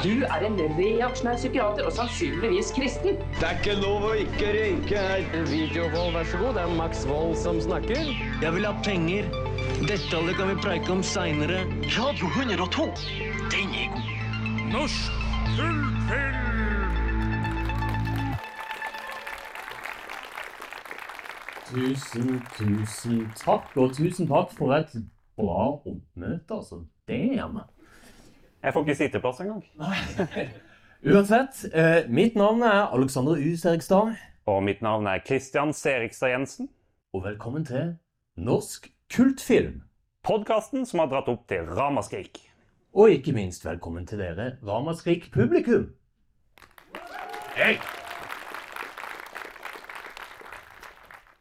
Du er en reaksjonær psykiater og sannsynligvis kristen. Det er ikke lov å ikke røyke her. Videovold, vær så god. Det er Max Vold som snakker. Jeg vil ha penger. Detaljer kan vi preike om seinere. Radio 102. Den er god. Norsk Filmfilm! Tusen, tusen takk, og tusen takk for et bra oppmøte, altså. Damn. Jeg får ikke sitteplass engang. Uansett, eh, mitt navn er Alexander U. Serigstad, Og mitt navn er Christian Serigstad Jensen. og velkommen til Norsk kultfilm. Podkasten som har dratt opp til ramaskrik. Og ikke minst velkommen til dere, Ramaskrik publikum. Hei!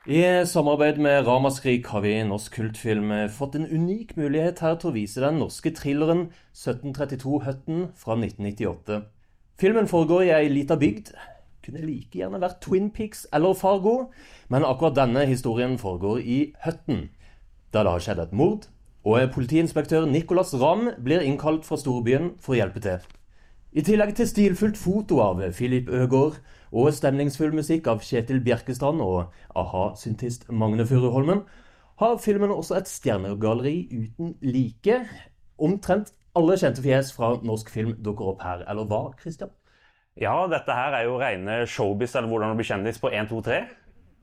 I samarbeid med Ramaskrik har vi i Norsk kultfilm fått en unik mulighet her til å vise den norske thrilleren 1732 Høtten fra 1998. Filmen foregår i ei lita bygd. Kunne like gjerne vært Twin Peaks eller Fargo, men akkurat denne historien foregår i Høtten. Der det har skjedd et mord, og politiinspektør Nicolas Ramm blir innkalt fra storbyen for å hjelpe til. I tillegg til stilfullt foto av Philip Øgård og stemningsfull musikk av Kjetil Bjerkestrand og a-ha-syntist Magne Furuholmen, har filmen også et stjernegalleri uten like. Omtrent alle kjente fjes fra norsk film dukker opp her, eller hva, Christian? Ja, dette her er jo rene showbiz eller hvordan å bli kjendis på 1, 2, 3.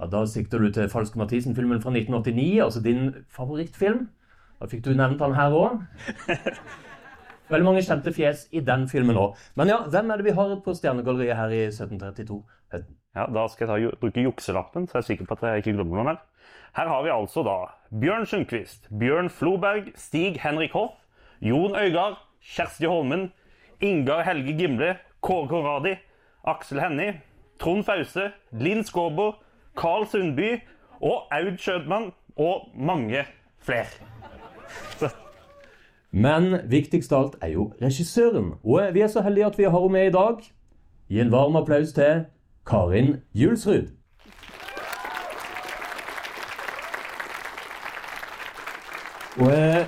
Ja, Da sikter du til Falske Mathisen-filmen fra 1989, altså din favorittfilm. Da fikk du nevnt han her òg. Veldig mange kjente fjes i den filmen òg. Men ja, hvem er det vi har på stjernegalleriet her i 1732? Høtten? Ja, Da skal jeg ta, bruke jukselappen, så jeg er sikker på at jeg ikke glemmer noen her. Her har vi altså da Bjørn Sundquist, Bjørn Floberg, Stig Henrik Hoff, Jon Øygard, Kjersti Holmen, Ingar Helge Gimle, Kåre Konradi, Aksel Hennie, Trond Fause, Linn Skåber, Karl Sundby og Aud Schødmann og mange flere. Men viktigst av alt er jo regissøren. Og vi er så heldige at vi har henne med i dag. Gi en varm applaus til Karin Julsrud. Og eh,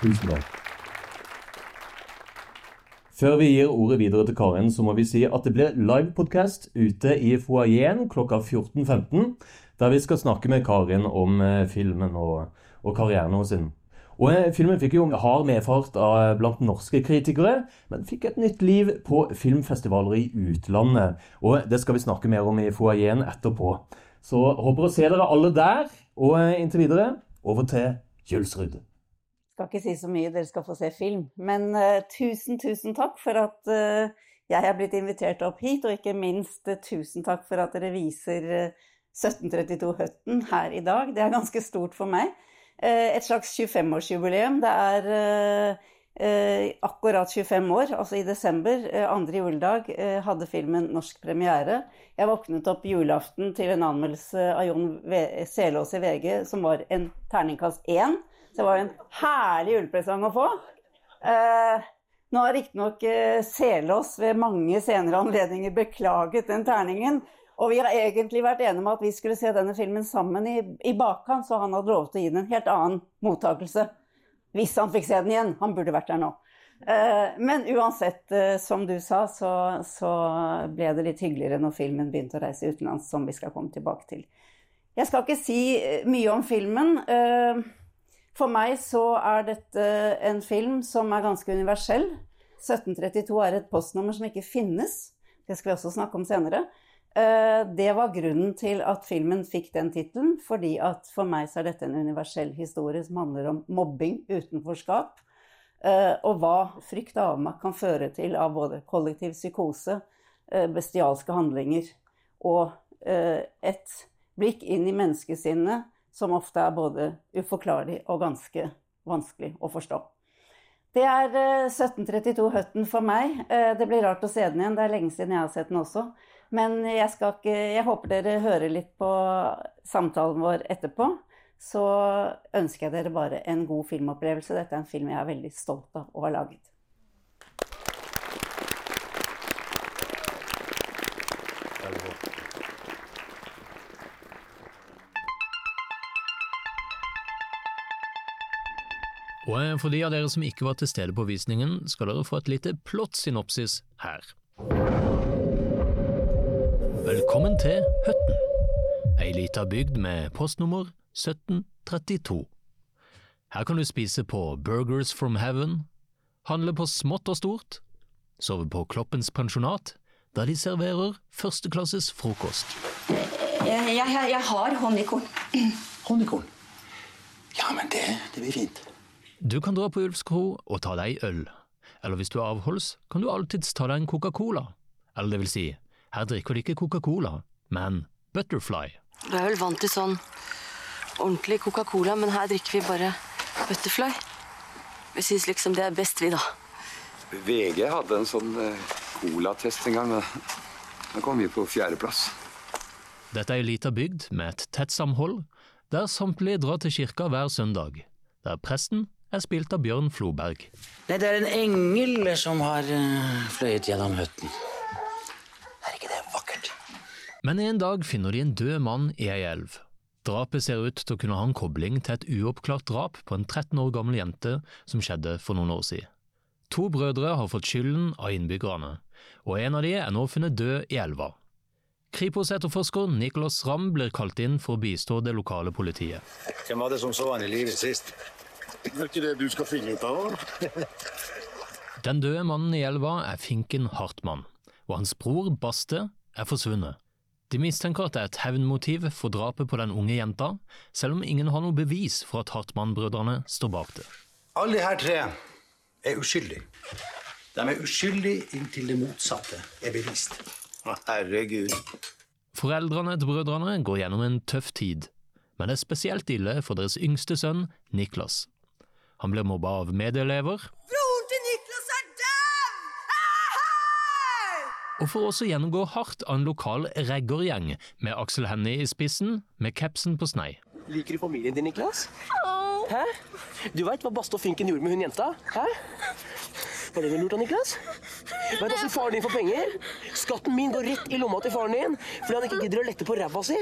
Tusen takk. Før vi gir ordet videre til Karin, så må vi si at det blir livepodkast ute i foajeen klokka 14.15, der vi skal snakke med Karin om eh, filmen og, og karrieren hennes. Og eh, Filmen fikk jo hard medfart av blant norske kritikere, men fikk et nytt liv på filmfestivaler i utlandet. Og Det skal vi snakke mer om i foajeen etterpå. Så håper å se dere alle der. Og eh, inntil videre, over til Kjølsrud. skal ikke si så mye, dere skal få se film. Men uh, tusen, tusen takk for at uh, jeg er blitt invitert opp hit, og ikke minst uh, tusen takk for at dere viser eh, 1732 Høtten her i dag. Det er ganske stort for meg. Eh, et slags 25-årsjubileum. Det er eh, eh, akkurat 25 år, altså i desember, eh, andre juledag, hadde filmen norsk premiere. Jeg våknet opp julaften til en anmeldelse av Jon Selås i VG som var en terningkast én. Så det var en herlig julepresang å få. Nå har riktignok Selås ved mange senere anledninger beklaget den terningen. Og vi har egentlig vært enige om at vi skulle se denne filmen sammen i, i bakkant, så han hadde lovet å gi den en helt annen mottakelse. Hvis han fikk se den igjen. Han burde vært der nå. Eh, men uansett, eh, som du sa, så, så ble det litt hyggeligere når filmen begynte å reise utenlands, som vi skal komme tilbake til. Jeg skal ikke si eh, mye om filmen. For meg så er dette en film som er ganske universell. 1732 er et postnummer som ikke finnes. Det skal vi også snakke om senere. Eh, Det var grunnen til at filmen fikk den tittelen, fordi at for meg så er dette en universell historie som handler om mobbing, utenforskap, eh, og hva frykt og avmakt kan føre til av både kollektiv psykose, eh, bestialske handlinger og et blikk inn i menneskesinnet som ofte er både uforklarlig og ganske vanskelig å forstå. Det er eh, 1732 Høtten for meg. Det blir rart å se den igjen, det er lenge siden jeg har sett den også. Men jeg, ikke, jeg håper dere hører litt på samtalen vår etterpå. Så ønsker jeg dere bare en god filmopplevelse. Dette er en film jeg er veldig stolt av å ha laget. Og eh, for de av dere som ikke var til stede på visningen, skal dere få et lite plott-synopsis her. Velkommen til Høtten, ei lita bygd med postnummer 1732. Her kan du spise på Burgers from Heaven, handle på smått og stort, sove på Kloppens pensjonat, der de serverer førsteklasses frokost. Jeg, jeg, jeg, jeg har honningkorn. Honningkorn? Ja, men det, det blir fint. Du kan dra på Ulfs kro og ta deg øl, eller hvis du er avholds, kan du alltids ta deg en Coca-Cola. Eller det vil si, her drikker de ikke Coca-Cola, men Butterfly. Du er vel vant til sånn ordentlig Coca-Cola, men her drikker vi bare Butterfly. Vi syns liksom det er best, vi, da. VG hadde en sånn eh, colatest en gang. men da kom vi på fjerdeplass. Dette er ei lita bygd med et tett samhold, der samtlige drar til kirka hver søndag, der presten er spilt av Bjørn Floberg. Nei, det er en engel som har uh, fløyet gjennom høtten. Er ikke det vakkert? Men en dag finner de en død mann i ei elv. Drapet ser ut til å kunne ha en kobling til et uoppklart drap på en 13 år gammel jente som skjedde for noen år siden. To brødre har fått skylden av innbyggerne, og en av de er nå funnet død i elva. Kripos-etterforsker Nicholas Ramm blir kalt inn for å bistå det lokale politiet. Hvem var det som så han i livet sist? Det er ikke det du skal finne ut av. Den døde mannen i elva er Finken Hartmann, og hans bror Baste er forsvunnet. De mistenker at det er et hevnmotiv for drapet på den unge jenta, selv om ingen har noe bevis for at Hartmann-brødrene står bak det. Alle de her tre er uskyldige. De er uskyldige inntil det motsatte er bevist. Herregud. Foreldrene til brødrene går gjennom en tøff tid, men det er spesielt ille for deres yngste sønn, Niklas. Han blir mobba av medelever. Og får også gjennomgå hardt av en lokal reggergjeng, med Aksel Hennie i spissen, med capsen på snei. Liker du familien din, Niklas? Hæ? Du veit hva Baste og Finken gjorde med hun jenta? Hæ? Var det noe lurt da, Niklas? Vet du hvordan faren din får penger? Skatten min går rett i lomma til faren din fordi han ikke gidder å lette på ræva si.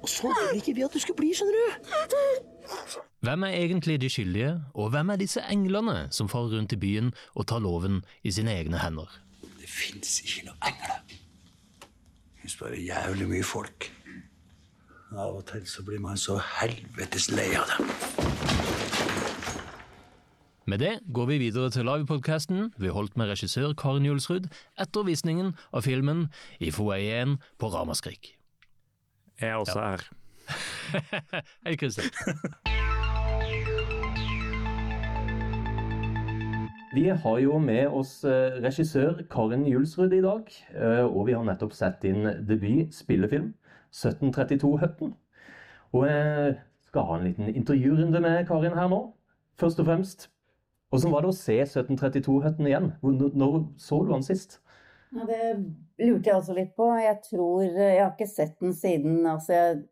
Og sånn vil ikke vi at du skal bli, skjønner du. Hvem er egentlig de skyldige, og hvem er disse englene som farer rundt i byen og tar loven i sine egne hender? Fins ikke noe engler. Det fins bare jævlig mye folk. Av og til så blir man så helvetes lei av dem. Med det går vi videre til livepodkasten vi holdt med regissør Karin Julsrud etter visningen av filmen i foajeen på Ramaskrik. Jeg er også Ja. her. Hei, Kristin. Vi har jo med oss eh, regissør Karin Julsrud i dag, eh, og vi har nettopp sett din debut spillefilm 1732 Høtten. Og jeg skal ha en liten intervjurunde med Karin her nå. Først og fremst, hvordan var det å se 1732 Høtten igjen? Når så du den sist? Ja, det lurte jeg også litt på. Jeg tror Jeg har ikke sett den siden Altså, jeg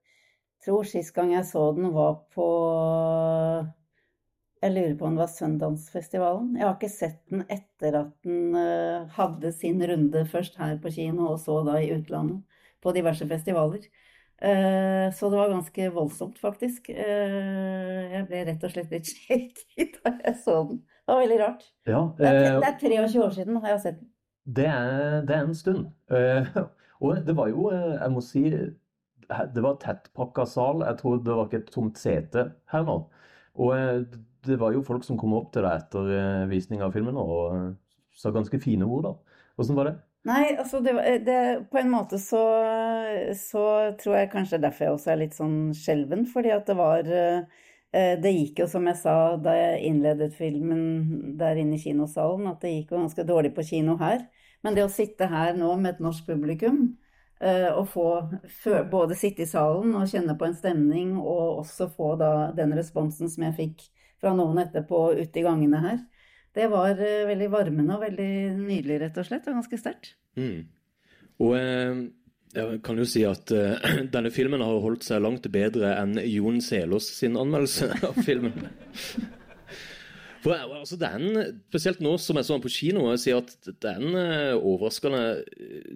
tror sist gang jeg så den, var på Jeg lurer på om det var Søndagsfestivalen. Jeg har ikke sett den etter at den eh, hadde sin runde først her på kino, og så da i utlandet. På diverse festivaler. Eh, så det var ganske voldsomt, faktisk. Eh, jeg ble rett og slett litt shaky da jeg så den. Det var veldig rart. Ja, Det er, det er 23 år siden jeg har sett den. Det er, det er en stund. Og det var jo, jeg må si, det var tettpakka sal. Jeg tror det var ikke et tomt sete her nå. Og det var jo folk som kom opp til deg etter eh, visning av filmen og eh, sa ganske fine ord, da. Hvordan var det? Nei, altså det, var- det, på en måte så, så tror jeg kanskje derfor jeg også er litt sånn skjelven, fordi at det var eh, Det gikk jo som jeg sa da jeg innledet filmen der inne i kinosalen, at det gikk jo ganske dårlig på kino her. Men det å sitte her nå med et norsk publikum eh, og få både sitte i salen og kjenne på en stemning, og også få da den responsen som jeg fikk fra noen etterpå ute i gangene her, det var eh, veldig varmende og veldig nydelig, rett og slett, og ganske sterkt. Mm. Og eh, jeg kan jo si at eh, denne filmen har holdt seg langt bedre enn Jon Selås sin anmeldelse av filmen. For altså, den, Spesielt nå som jeg så den på kino, jeg sier at den er overraskende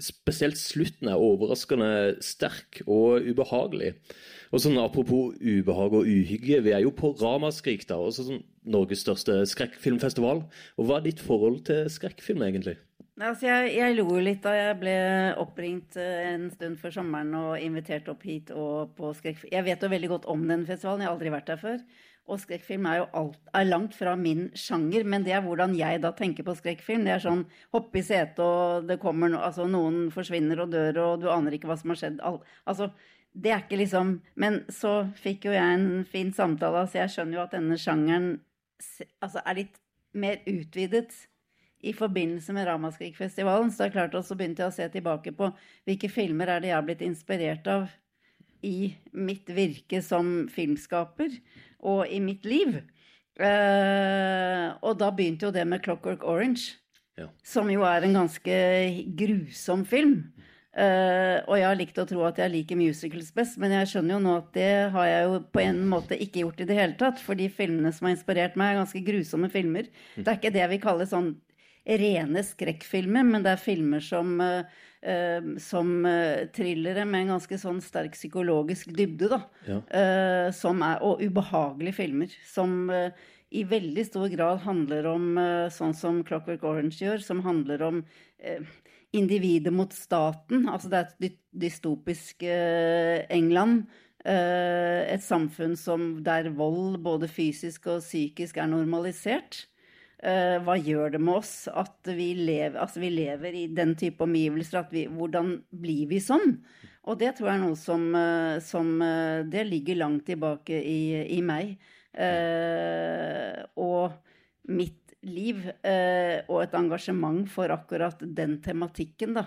Spesielt slutten er overraskende sterk og ubehagelig. Og sånn Apropos ubehag og uhygge, vi er jo på Ramaskrik, da, også sånn Norges største skrekkfilmfestival. Og Hva er ditt forhold til skrekkfilm, egentlig? Altså, jeg, jeg lo litt da jeg ble oppringt eh, en stund før sommeren og invitert opp hit. Jeg vet jo veldig godt om den festivalen, jeg har aldri vært der før. Og skrekkfilm er jo alt, er langt fra min sjanger, men det er hvordan jeg da tenker på skrekkfilm. Det er sånn hoppe i setet, og det kommer no, altså, noen forsvinner og dør, og du aner ikke hva som har skjedd. Al altså, det er ikke liksom Men så fikk jo jeg en fin samtale, så jeg skjønner jo at denne sjangeren altså, er litt mer utvidet i forbindelse med Ramaskrik-festivalen. Så det er klart, begynte jeg å se tilbake på hvilke filmer er det jeg har blitt inspirert av i mitt virke som filmskaper og i mitt liv. Uh, og da begynte jo det med 'Clockwork Orange', ja. som jo er en ganske grusom film. Uh, og jeg har likt å tro at jeg liker musicals best, men jeg skjønner jo nå at det har jeg jo på en måte ikke gjort i det hele tatt. For de filmene som har inspirert meg, er ganske grusomme filmer. Mm. Det er ikke det jeg vil kalle sånn rene skrekkfilmer, men det er filmer som uh, Uh, som uh, thrillere med en ganske sånn sterk psykologisk dybde, da. Ja. Uh, som er, og ubehagelige filmer. Som i veldig stor grad handler om sånn som Clockwork Orange gjør, som handler om individet mot staten. Altså det er et dystopisk England. et samfunn som, der vold, både fysisk og psykisk, er normalisert. Uh, hva gjør det med oss at vi lever, altså vi lever i den type omgivelser? Vi, hvordan blir vi sånn? Og det tror jeg er noe som, uh, som uh, Det ligger langt tilbake i, i meg. og mitt liv og et engasjement for akkurat den tematikken, da.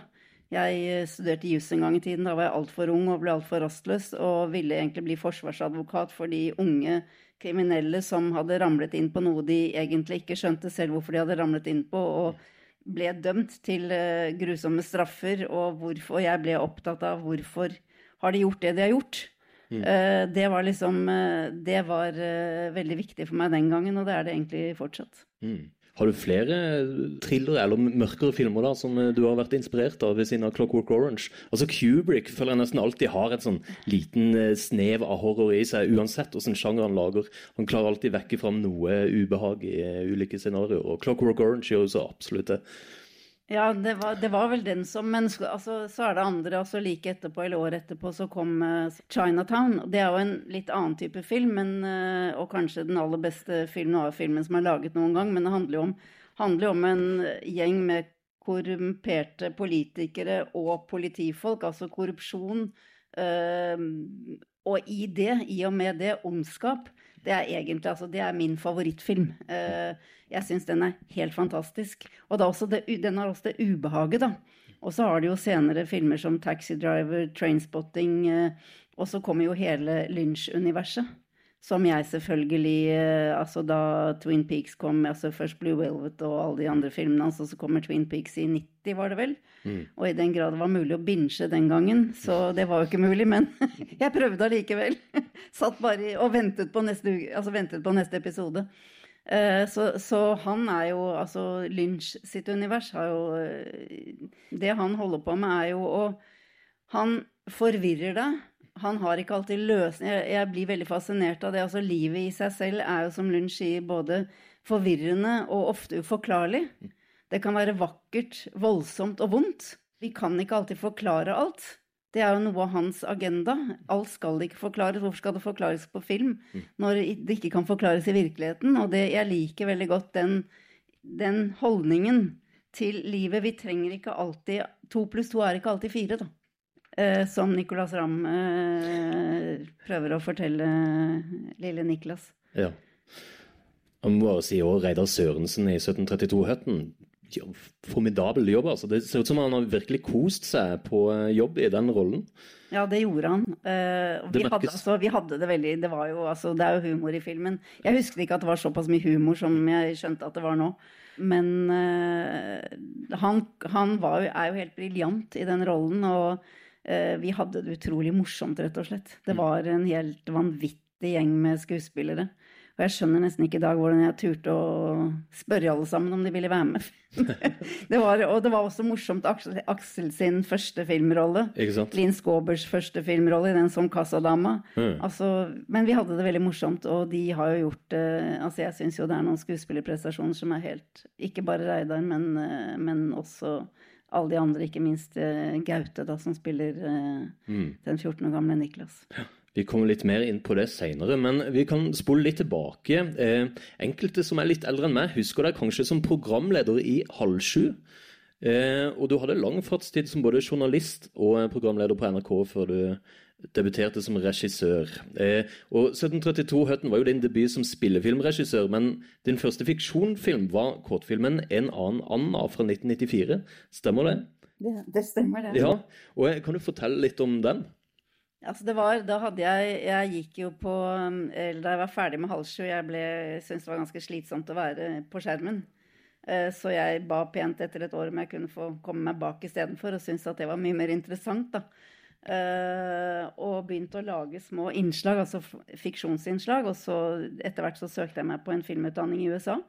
Jeg studerte juss en gang i tiden. Da var jeg altfor ung og ble altfor rastløs og ville egentlig bli forsvarsadvokat for de unge kriminelle som hadde ramlet inn på noe de egentlig ikke skjønte selv hvorfor de hadde ramlet inn på, og ble dømt til uh, grusomme straffer. Og, hvorfor, og jeg ble opptatt av hvorfor har de gjort det de har gjort. Mm. Uh, det var liksom uh, Det var veldig viktig for meg den gangen, og det er det egentlig fortsatt. Mm. Har du flere thrillere eller mørkere filmer da, som du har vært inspirert av ved siden av Clockwork Orange? Altså Kubrick føler jeg nesten alltid har et sånn liten eh, snev av horror i seg, uansett hvilken sjanger han lager. Han klarer alltid vekke fram noe ubehag i eh, ulike scenarioer. Og Clockwork Orange gjør jo så absolutt det. Ja, det var, det var, vel den som Men altså, så er det andre. altså Like etterpå, eller året etterpå, så kom uh, 'Chinatown'. Det er jo en litt annen type film, men, uh, og kanskje den aller beste film noir-filmen som er laget noen gang. Men det handler jo om, handler om en gjeng med korrumperte politikere og politifolk, altså korrupsjon. Uh, og i det, i og med det, ondskap. Det er egentlig altså, det er min favorittfilm. Uh, jeg syns den er helt fantastisk. Og det, den har også det ubehaget, da. Og så har de jo senere filmer som Taxi Driver, Trainspotting, uh, og så kommer jo hele Lynch-universet. Som jeg selvfølgelig uh, Altså da Twin Peaks kom, altså først Blue Velvet og alle de andre filmene hans, og så kommer Twin Peaks i 90, var det vel? Mm. Og i den grad det var mulig å binche den gangen, så det var jo ikke mulig, men jeg prøvde allikevel. Satt bare og ventet på neste, altså ventet på neste episode. Uh, så, så, han er jo Altså Lynch sitt univers har jo uh, Det han holder på med, er jo å Han forvirrer deg. Han har ikke alltid løsning. Jeg, jeg, blir veldig fascinert av det. Altså Livet i seg selv er jo, som Lund sier, både forvirrende og ofte uforklarlig. Det kan være vakkert, voldsomt og vondt. Vi kan ikke alltid forklare alt. Det er jo noe av hans agenda. Alt skal ikke forklares. Hvorfor skal det forklares på film når det ikke kan forklares i virkeligheten? Og det, jeg liker veldig godt den, den, holdningen til livet. Vi trenger ikke alltid To pluss to er ikke alltid fire, da. Eh, som Nicolas Ramm eh, prøver å fortelle lille Niklas. Ja. Jeg må bare si òg Reidar Sørensen i 1732-høtten formidabel jobb. altså. Det ser ut som han har virkelig kost seg på eh, jobb i den rollen. Ja, det gjorde han. Uh, vi, hadde, altså, vi, hadde, det veldig det, var jo, altså, det er jo humor i filmen. Jeg husket ikke at det var såpass mye humor som jeg skjønte at det var nå. Men uh, han, han jo, er jo helt briljant i den rollen, og vi hadde det utrolig morsomt, rett og slett. Det mm. var en helt vanvittig gjeng med skuespillere. Og jeg skjønner nesten ikke i dag hvordan jeg turte å spørre alle sammen om de ville være med. det var, og det var også morsomt Aksel, Aksel sin første filmrolle. Ikke sant? Linn Skåbers første filmrolle, i den som kassadama. Mm. Altså, men vi hadde det veldig morsomt, og de har jo gjort eh, Altså, jeg syns jo det er noen skuespillerprestasjoner som er helt Ikke bare Reidar, men, eh, men også alle de andre, ikke minst eh, Gaute, da, som spiller eh, Mm. den 14 år gamle Niklas. Vi kommer litt mer inn på det senere, men vi kan spole litt tilbake. Eh, enkelte som er litt eldre enn meg, husker deg kanskje som programleder i Halv sju. Eh, og du hadde lang fartstid som både journalist og programleder på NRK før du debuterte som regissør. Eh, og 1732-Høtten var jo din debut som spillefilmregissør, men din første fiksjonfilm var kortfilmen En annen Anna fra 1994. Stemmer det? Det, det stemmer, det. Ja, og eh, Kan du fortelle litt om den? Altså det var, da hadde jeg Jeg gikk jo på eller Da jeg var ferdig med halv sju, jeg ble, syntes det var ganske slitsomt å være på skjermen. Eh, Så jeg ba pent etter et år om jeg kunne få komme meg bak istedenfor, og syntes at det var mye mer interessant. da. Eh, og begynte å lage små innslag, altså fiksjonsinnslag. Og så etter hvert så søkte jeg meg på en filmutdanning i USA.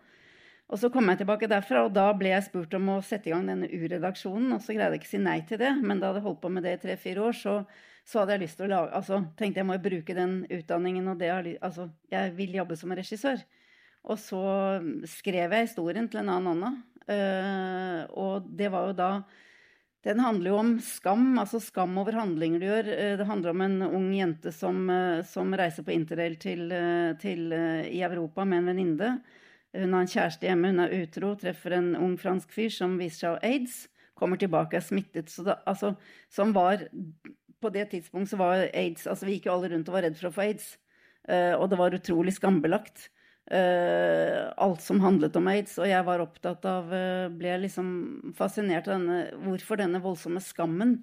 Og så kom jeg tilbake derfra, og da ble jeg spurt om å sette i gang denne U-redaksjonen. Og så greide jeg ikke å si nei til det, men da hadde jeg holdt på med det i tre-fire år, så, så hadde jeg lyst til å lage Altså tenkte jeg må bruke den utdanningen, og det Altså, jeg vil jobbe som regissør. Og så skrev jeg historien til en annen Anna, uh, og det var jo da den handler jo om skam, altså skam over handlinger du gjør. Eh, Det handler om en ung jente som, eh, som reiser på interrail til, eh, til, i Europa med en venninne. Hun har en kjæreste hjemme, hun er utro, treffer en ung fransk fyr som viser seg å ha aids. Kommer tilbake er smittet. Så det, altså, som var På det tidspunktet så var aids Altså, vi gikk jo alle rundt og var redd for å få aids. Og det var utrolig skambelagt. Eh, alt som handlet om aids. Og jeg var opptatt av uh, Ble liksom fascinert av denne Hvorfor denne voldsomme skammen.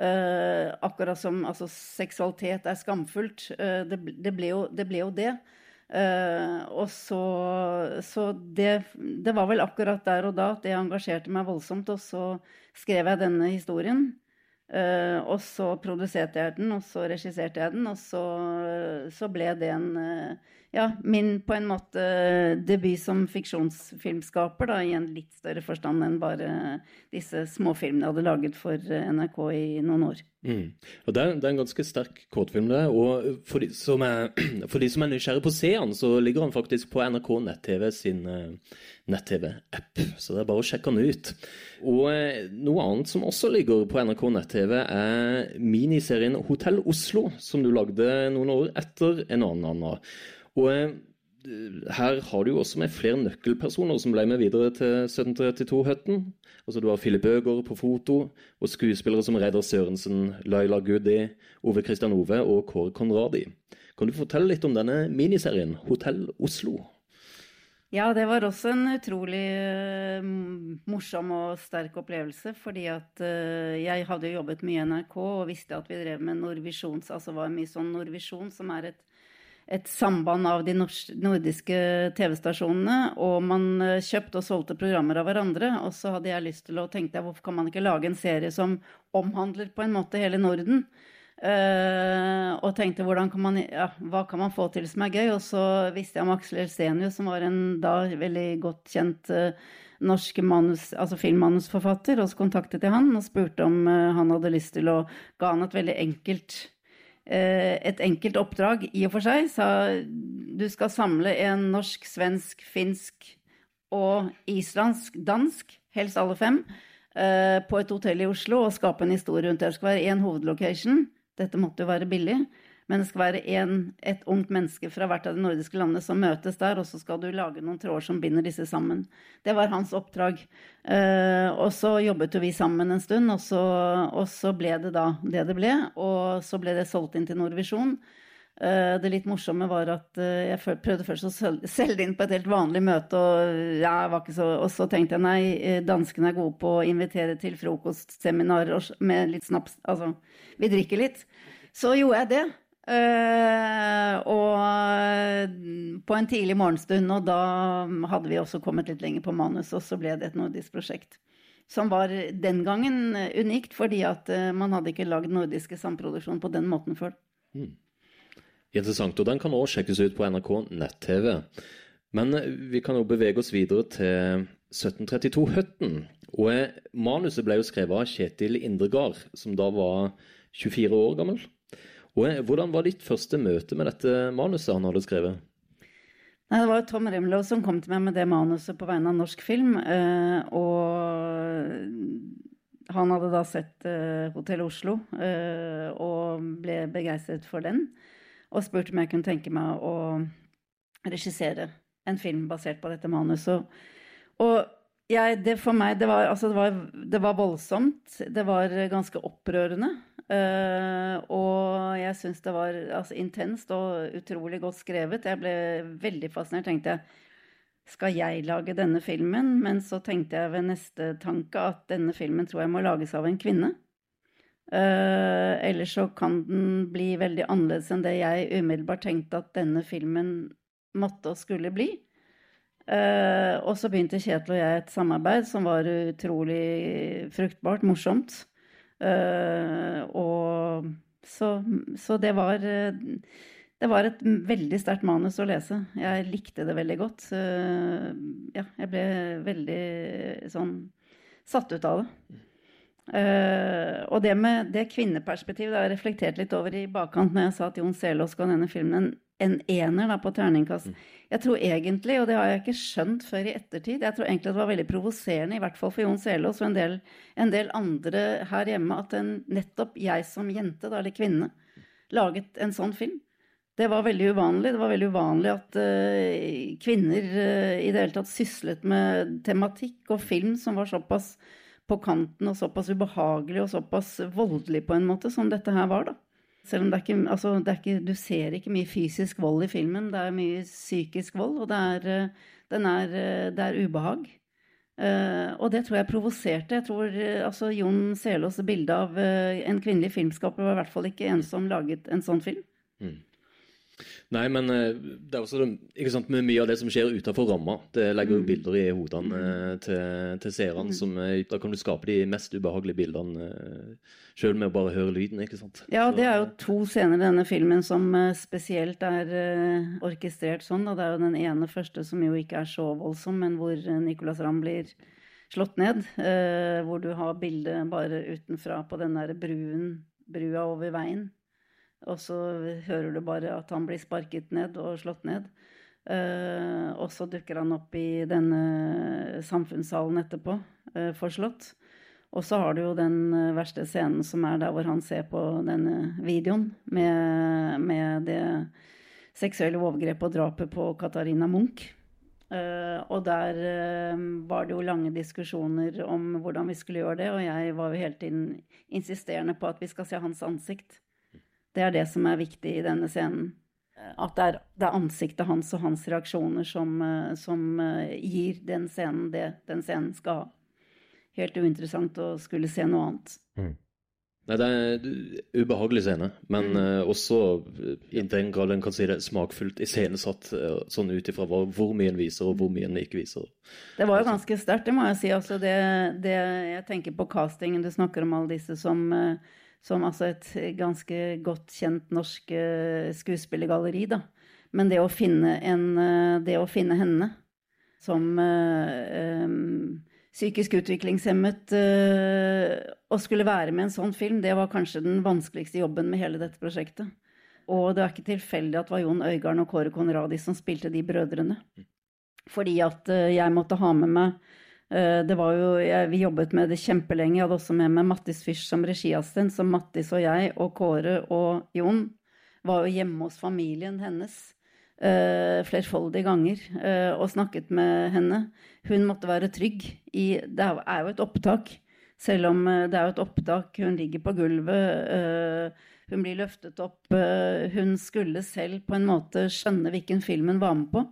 Uh, akkurat som altså, seksualitet er skamfullt. Det, det, ble jo, det ble jo det. Og så Så det, det var vel akkurat der og da at det engasjerte meg voldsomt. Og så skrev jeg denne historien. Og så produserte jeg den, og så regisserte jeg den, og så, så ble det en Ja, min på en måte debut som fiksjonsfilmskaper, da, i en litt større forstand enn bare disse småfilmene jeg hadde laget for eh, NRK i noen år. Mm. Og det det er en ganske sterk kortfilm, det. Og for de som er, for de som er nysgjerrig på å se den, så ligger han faktisk på NRK nett-TV sin eh, nett-TV-app. Så det er bare å sjekke den ut. Og eh, noe annet som også ligger på NRK nett-TV, er miniserien Hotell Oslo, som du lagde noen år etter en annen Anna. Og eh, her har du jo også med flere nøkkelpersoner som ble med videre til 1732-høtten. Altså Du har Philip Øgård på foto, og skuespillere som Reidar Sørensen, Laila Goody, Ove Christian Ove og Kåre Konradi. Kan du fortelle litt om denne miniserien, Hotell Oslo? Ja, det var også en utrolig eh, morsom og sterk opplevelse. Fordi at eh, jeg hadde jo jobbet mye i NRK og visste at vi drev med Nordvisjons, altså var mye sånn Nordvisjon, som er et, et samband av de nordiske TV-stasjonene. Og man eh, kjøpte og solgte programmer av hverandre. Og så hadde jeg lyst til å tenke deg, hvorfor kan man ikke lage en serie som omhandler på en måte hele Norden? Uh, og tenkte kan man, ja, hva kan man få til som er gøy? Og så visste jeg om Aksel Elsenius, som var en da veldig godt kjent uh, norsk manus, altså filmmanusforfatter. Og så kontaktet jeg han og spurte om uh, han hadde lyst til å ga han et veldig enkelt et enkelt oppdrag i og for seg. Sa du skal samle en norsk, svensk, finsk og islandsk, dansk, helst alle fem, eh, på et hotell i Oslo og skape en historie rundt det. Det skal være én hovedlocation. Dette måtte jo være billig. Men det skal være en, et ungt menneske fra hvert av de nordiske landene som møtes der, og så skal du lage noen tråder som binder disse sammen. Det var hans oppdrag. Eh, og så jobbet jo vi sammen en stund, og så, og så ble det da det det ble. Og så ble det solgt inn til Nordvisjon. Eh, det litt morsomme var at eh, jeg prøvde først å selge det inn på et helt vanlig møte, og, jeg var ikke så, og så tenkte jeg nei, danskene er gode på å invitere til frokostseminarer med litt snaps. Altså, vi drikker litt. Så gjorde jeg det. Eh, og eh, på en tidlig morgenstund, og da hadde vi også kommet litt lenger på manus, og så ble det et nordisk prosjekt. Som var den gangen eh, unikt, fordi at eh, man hadde ikke lagd nordiske samproduksjoner på den måten før. Mm. Interessant, og den kan òg sjekkes ut på NRK nett-TV. Men vi kan jo bevege oss videre til 1732 Høtten. Og manuset ble jo skrevet av Kjetil Indregard, som da var 24 år gammel. Og hvordan var ditt første møte med dette manuset han hadde skrevet? Nei, Det var Tom Remlov som kom til meg med det manuset på vegne av norsk film. Eh, og han hadde da sett eh, Hotell Oslo eh, og ble begeistret for den. Og spurte om jeg kunne tenke meg å regissere en film basert på dette manuset. Og jeg, det for meg det var, altså det, var, det var voldsomt. Det var ganske opprørende. Uh, og jeg syns det var altså, intenst og utrolig godt skrevet. Jeg ble veldig fascinert. tenkte jeg, Skal jeg lage denne filmen? Men så tenkte jeg ved neste tanke at denne filmen tror jeg må lages av en kvinne. Uh, ellers så kan den bli veldig annerledes enn det jeg umiddelbart tenkte at denne filmen måtte og skulle bli. Uh, og så begynte Kjetil og jeg et samarbeid som var utrolig fruktbart, morsomt. Uh, og så, så, det var Det var et veldig sterkt manus å lese. Jeg likte det veldig godt. Uh, ja, jeg ble veldig sånn satt ut av det. Uh, og det med det kvinneperspektivet det har jeg reflektert litt over i bakkant når jeg sa at Jon Selås ga denne filmen en, en ener da, på terningkast. Mm. Jeg tror egentlig, og det har jeg ikke skjønt før i ettertid, jeg tror egentlig det var veldig provoserende, i hvert fall for Jon Selås og en del, en del, andre her hjemme, at en, nettopp jeg som jente, da, eller kvinne, laget en sånn film. Det var veldig uvanlig. Det var veldig uvanlig at uh, kvinner uh, i det hele tatt syslet med tematikk og film som var såpass på kanten og såpass ubehagelig og såpass voldelig på en måte som dette her var, da. Selv om det er ikke, altså, det er ikke Du ser ikke mye fysisk vold i filmen. Det er mye psykisk vold, og det er, eh, er, eh, det er ubehag. Uh, og det tror jeg provoserte. Jeg tror uh, altså Jon Selås' bilde av uh, en kvinnelig filmskaper var i hvert fall ikke en som laget en sånn film. Mm. Nei, men eh, det er også ikke sant, med mye av det som skjer utenfor ramma. Det legger jo mm. bilder i hodene mm. eh, til, til seerne. Mm. Eh, da kan du skape de mest ubehagelige bildene sjøl med å bare høre lyden. ikke sant? Ja, det er jo to scener i denne filmen som spesielt er orkestrert sånn. Da. Det er jo den ene første som jo ikke er så voldsom, men hvor Nicolas Ramm blir slått ned. Hvor du har bildet bare utenfra på den der bruen, brua over veien. Og så hører du bare at han blir sparket ned og slått ned. Uh, og så dukker han opp i denne samfunnssalen etterpå, uh, forslått. Og så har du jo den uh, verste scenen som er der hvor han ser på denne videoen med, med det seksuelle overgrepet og drapet på Katarina Munch. og der var det jo lange diskusjoner om hvordan vi skulle gjøre det, og jeg var jo hele tiden insisterende på at vi skal se hans ansikt. Det er det som er viktig i denne scenen. At det er, det er ansiktet hans og hans reaksjoner som, eh, som eh, gir den scenen det den scenen skal ha. Helt uinteressant å skulle se noe annet. Mm. Nei, det er en ubehagelig scene, men mm. uh, også i den grad en kan si det smakfullt iscenesatt uh, sånn ut ifra hvor mye en viser, og hvor mye en ikke viser. Det var jo ganske sterkt, det må jeg si. Altså, det, det, jeg tenker på castingen, du snakker om alle disse som uh, som altså et ganske godt kjent norsk eh, skuespillergalleri, da. Men det å finne, en, eh, det å finne henne som um, psykisk utviklingshemmet og skulle være med en sånn film, det var kanskje den vanskeligste jobben med hele dette prosjektet. Og det er ikke tilfeldig at det var Jon Øigarden og Kåre Konradi som spilte de brødrene. Fordi at jeg måtte ha med meg det var jo, jeg, Vi jobbet med det kjempelenge. Jeg hadde også med meg Mattis Fyrst som regiassistent. Så Mattis og jeg og Kåre og Jon var jo hjemme hos familien hennes uh, flerfoldige ganger uh, og snakket med henne. Hun måtte være trygg i Det er jo et opptak. Selv om det er jo et opptak. Hun ligger på gulvet. Uh, hun blir løftet opp. hun skulle selv på en måte skjønne hvilken film hun var med på.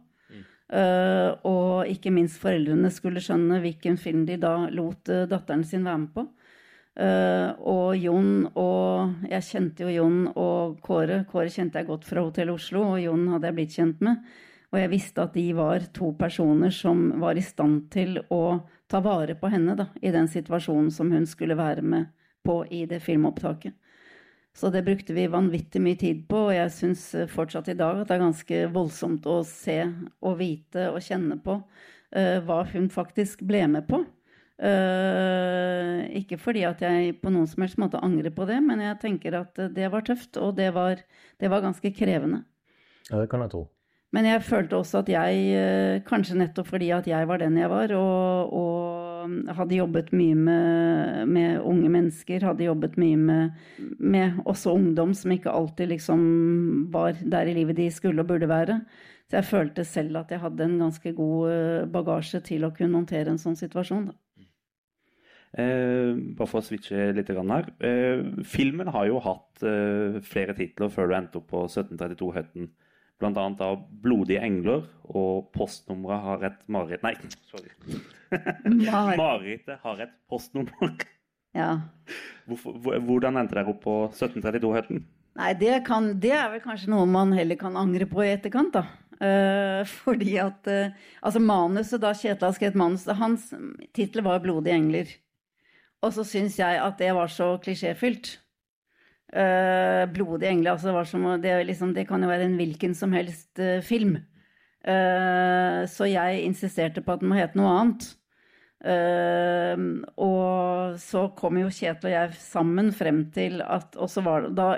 Uh, og ikke minst foreldrene skulle skjønne hvilken film de da lot uh, datteren sin være med på. Uh, og Jon og Jeg kjente jo Jon og Kåre. Kåre kjente jeg godt fra Hotell Oslo, og Jon hadde jeg blitt kjent med. Og jeg visste at de var to personer som var i stand til å ta vare på henne da, i den situasjonen som hun skulle være med på i det filmopptaket. Så det brukte vi vanvittig mye tid på, og jeg syns fortsatt i dag at det er ganske voldsomt å se og vite og kjenne på uh, hva hun faktisk ble med på. Uh, ikke fordi at jeg på noen som helst måte angrer på det, men jeg tenker at det var tøft, og det var, det var ganske krevende. Ja, det kan jeg tro. Men jeg følte også at jeg, uh, kanskje nettopp fordi at jeg var den jeg var, og, og hadde jobbet mye med, med, unge mennesker, hadde jobbet mye med, med, også ungdom som ikke alltid liksom var der i livet de skulle og burde være. Så jeg følte selv at jeg hadde en ganske god eh, bagasje til å kunne håndtere en sånn situasjon. Eh, bare for å switche litt her. Eh, filmen har jo hatt eh, flere titler før du endte opp på 1732 Høtten bl.a. av 'Blodige engler' og postnummeret har et mareritt Nei, sorry. Marerittet har et postnummer. Ja. Hvorfor, hvordan endte dere opp på 1732-høyden? Nei, det, kan, det, er vel kanskje noe man heller kan angre på i etterkant, da. Uh, fordi at uh, Altså, manuset da Kjetil skrevet manuset Hans tittel var 'Blodige engler'. Og så syns jeg at det var så klisjéfylt. Uh, 'Blodige engler' altså var som, det, liksom, det, kan jo være en hvilken som helst uh, film. Uh, så jeg insisterte på at den må hete noe annet. og så kom jo Kjetil og jeg sammen frem til at Og så var det da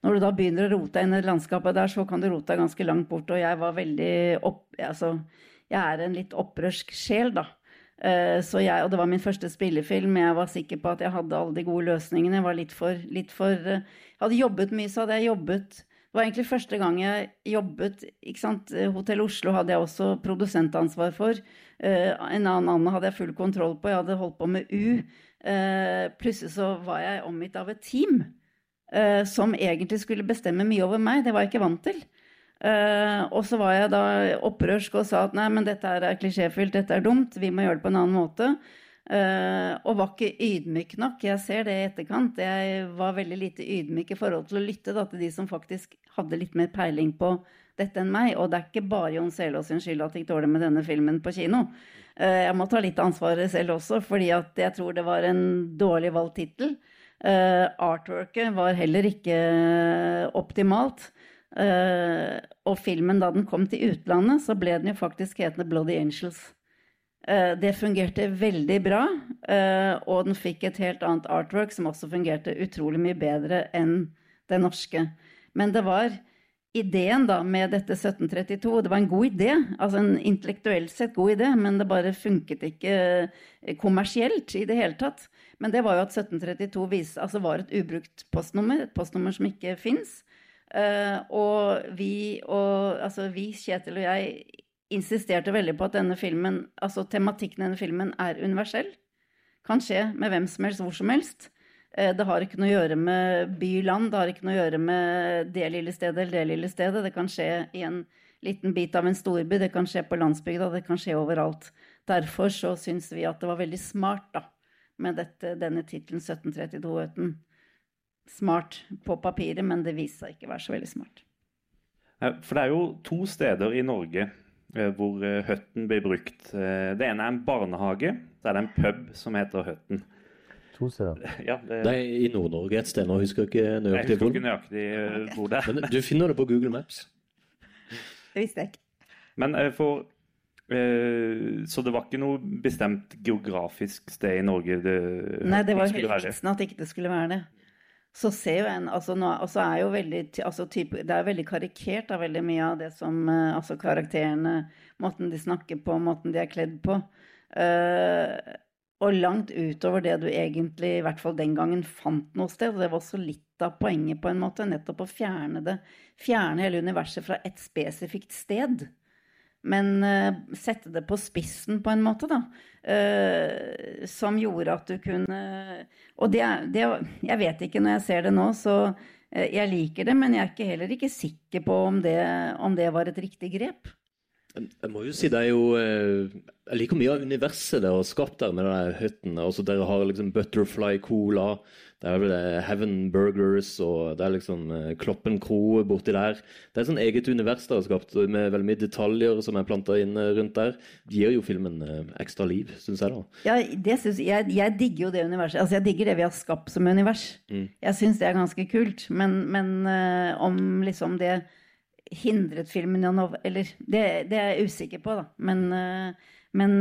Når du da begynner å rote inn i landskapet der, så kan du rote deg ganske langt bort. Og jeg var veldig opp... Altså, jeg er en litt opprørsk sjel, da. Eh, så jeg, og det var min første spillefilm. Jeg var sikker på at jeg hadde alle de gode løsningene. Jeg var litt for, litt for Jeg eh, hadde jobbet mye, så hadde jeg jobbet Det var egentlig første gang jeg jobbet ikke sant? Hotell Oslo hadde jeg også produsentansvar for. Eh, en annen Anne hadde jeg full kontroll på. Jeg hadde holdt på med U. Plutselig så var jeg omgitt av et team som egentlig skulle bestemme mye over meg. Det var jeg ikke vant til. Uh, og så var jeg da opprørsk og sa at nei, men dette er klisjéfylt, dette er dumt, vi må gjøre det på en annen måte. Uh, og var ikke ydmyk nok. Jeg ser det i etterkant. Jeg var veldig lite ydmyk i forhold til å lytte da, til de som faktisk hadde litt mer peiling på dette enn meg. Og det er ikke bare Jon Selås sin skyld at det gikk dårlig med denne filmen på kino. Uh, jeg må ta litt ansvaret selv også, fordi at jeg tror det var en dårlig valgt tittel. artworket var heller ikke optimalt. Uh, og filmen, da den kom til utlandet, så ble den jo faktisk hetende Bloody Angels. Uh, det fungerte veldig bra, uh, og den fikk et helt annet artwork som også fungerte utrolig mye bedre enn det norske. Men det var ideen da med dette 1732 Det var en god idé, altså en intellektuelt sett god idé, men det bare funket ikke kommersielt i det hele tatt. Men det var jo at 1732 vis, altså var et ubrukt postnummer, et postnummer som ikke fins. Uh, og vi, og, altså vi, Kjetil og jeg, insisterte veldig på at denne filmen, altså tematikken i denne filmen er universell. Kan skje med hvem som helst, hvor som helst. Uh, det har ikke noe å gjøre med by-land, det har ikke noe å gjøre med det lille stedet eller det lille stedet. Det kan skje i en liten bit av en storby, det kan skje på landsbygda, det kan skje overalt. Derfor så syns vi at det var veldig smart da, med dette, denne tittelen 1732-øten smart på papiret, men det viser seg ikke å være så veldig smart. For det er jo to steder i Norge eh, hvor eh, Høtten blir brukt. Eh, det ene er en barnehage, så er det en pub som heter Høtten. To steder? Ja, det... det... er i Nord-Norge et sted. Nå husker jeg ikke nøyaktig hvor. Ikke nøyaktig hvor det er. Men du finner det på Google Maps. Det visste jeg ikke. Men for så det var ikke noe bestemt geografisk sted i Norge det Nei, det var helt vitsen at ikke det skulle være det så ser jo en altså, nå, altså er jo veldig, altså, type, Det er veldig karikert av veldig mye av det som uh, Altså karakterene, måten de snakker på, måten de er kledd på. Uh, og langt utover det du egentlig, i hvert fall den gangen, fant noe sted. Og det var også litt av poenget, på en måte. Nettopp å fjerne det. Fjerne hele universet fra et spesifikt sted men uh, sette det på spissen på en måte, da. Uh, som gjorde at du kunne Og det, det, Jeg vet ikke når jeg ser det nå, så uh, jeg liker det, men jeg er ikke, heller ikke sikker på om det, om det var et riktig grep. Jeg må jo si det er jo eh, Jeg liker mye av universet dere har skapt der med den hytten. Altså, dere har liksom Butterfly Cola, det er vel det Heaven Burgers, og det er liksom eh, Kloppen kro borti der. Det er et sånn eget univers dere har skapt med veldig mye detaljer som er planta inn eh, rundt der. Det gir jo filmen eh, ekstra liv, syns jeg, da. Ja, det synes jeg, jeg digger jo det universet. Altså, jeg digger det vi har skapt som univers. Mm. Jeg syns det er ganske kult. Men, men eh, om liksom det hindret filmen i å nå Eller det, det er jeg usikker på, da. Men, eh, men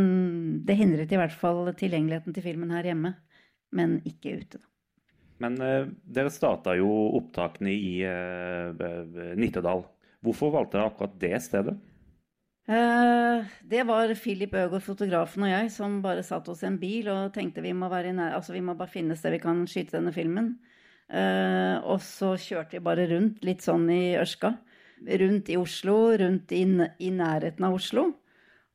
det hindret i hvert fall tilgjengeligheten til filmen her hjemme. Men ikke ute, da. Men eh, dere starta jo opptakene i eh, Nittedal. Hvorfor valgte dere akkurat det stedet? Det var Philip Øgård, fotografen, og jeg som bare satt oss i en bil og tenkte vi må, altså vi må bare finne et sted vi kan skyte denne filmen. Og så kjørte vi bare rundt, litt sånn i Ørska. Rundt i Oslo, rundt i, i nærheten av Oslo.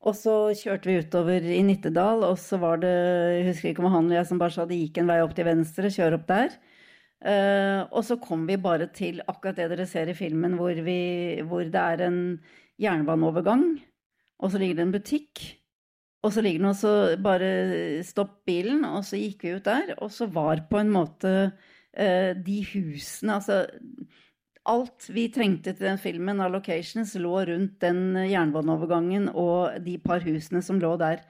Og så kjørte vi utover i Nittedal, og så var det Jeg husker ikke om han eller jeg som bare sa det gikk en vei opp til venstre, kjør opp der. Uh, og så kom vi bare til akkurat det dere ser i filmen, hvor, vi, hvor det er en jernbaneovergang, og så ligger det en butikk. Og så ligger den også bare stopp bilen, og så gikk vi ut der, og så var på en måte uh, de husene Altså alt vi trengte til den filmen av locations, lå rundt den jernbaneovergangen og de par husene som lå der.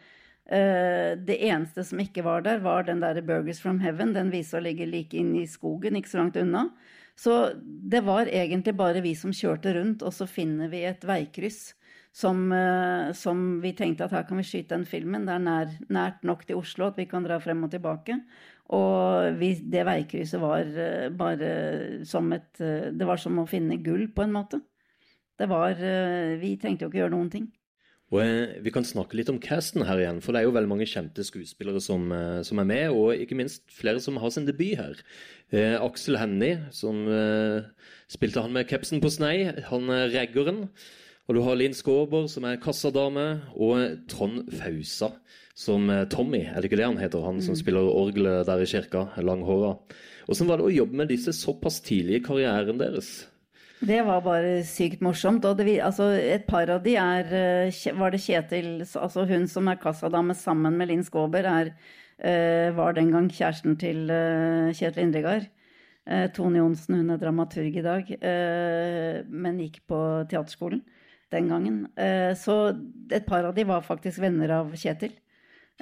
Eh, det eneste som ikke var der, var den der Burgers from Heaven. Den viser å ligge like inn i skogen, ikke så langt unna. Så det var egentlig bare vi som kjørte rundt, og så finner vi et veikryss som, eh, som vi tenkte at her kan vi skyte den filmen. Det er nær, nært nok til Oslo at vi kan dra frem og tilbake. Og vi, det veikrysset var eh, bare som et eh, Det var som å finne gull, på en måte. Det var eh, Vi trengte jo ikke gjøre noen ting. Og Vi kan snakke litt om casten her igjen, for det er jo veldig mange kjente skuespillere som, som er med, og ikke minst flere som har sin debut her. Eh, Aksel Hennie, som eh, spilte han med kepsen på snei, han er reggeren. Og du har Linn Skåber, som er kassadame, og Trond Fausa, som eh, Tommy, er det ikke det han heter? Han som Mm. spiller orgelet der i kirka, langhåra. Åssen var det å jobbe med disse såpass tidlig i karrieren deres? Det var bare sykt morsomt. Og det, altså, et par av de er eh, Var det Kjetil Altså hun som er kassadame sammen med Linn Skåber, er, eh, var den gang kjæresten til Kjetil Indregard. Tone Johnsen, hun er dramaturg i dag, men gikk på teaterskolen den gangen. Eh, så et par av de var faktisk venner av Kjetil.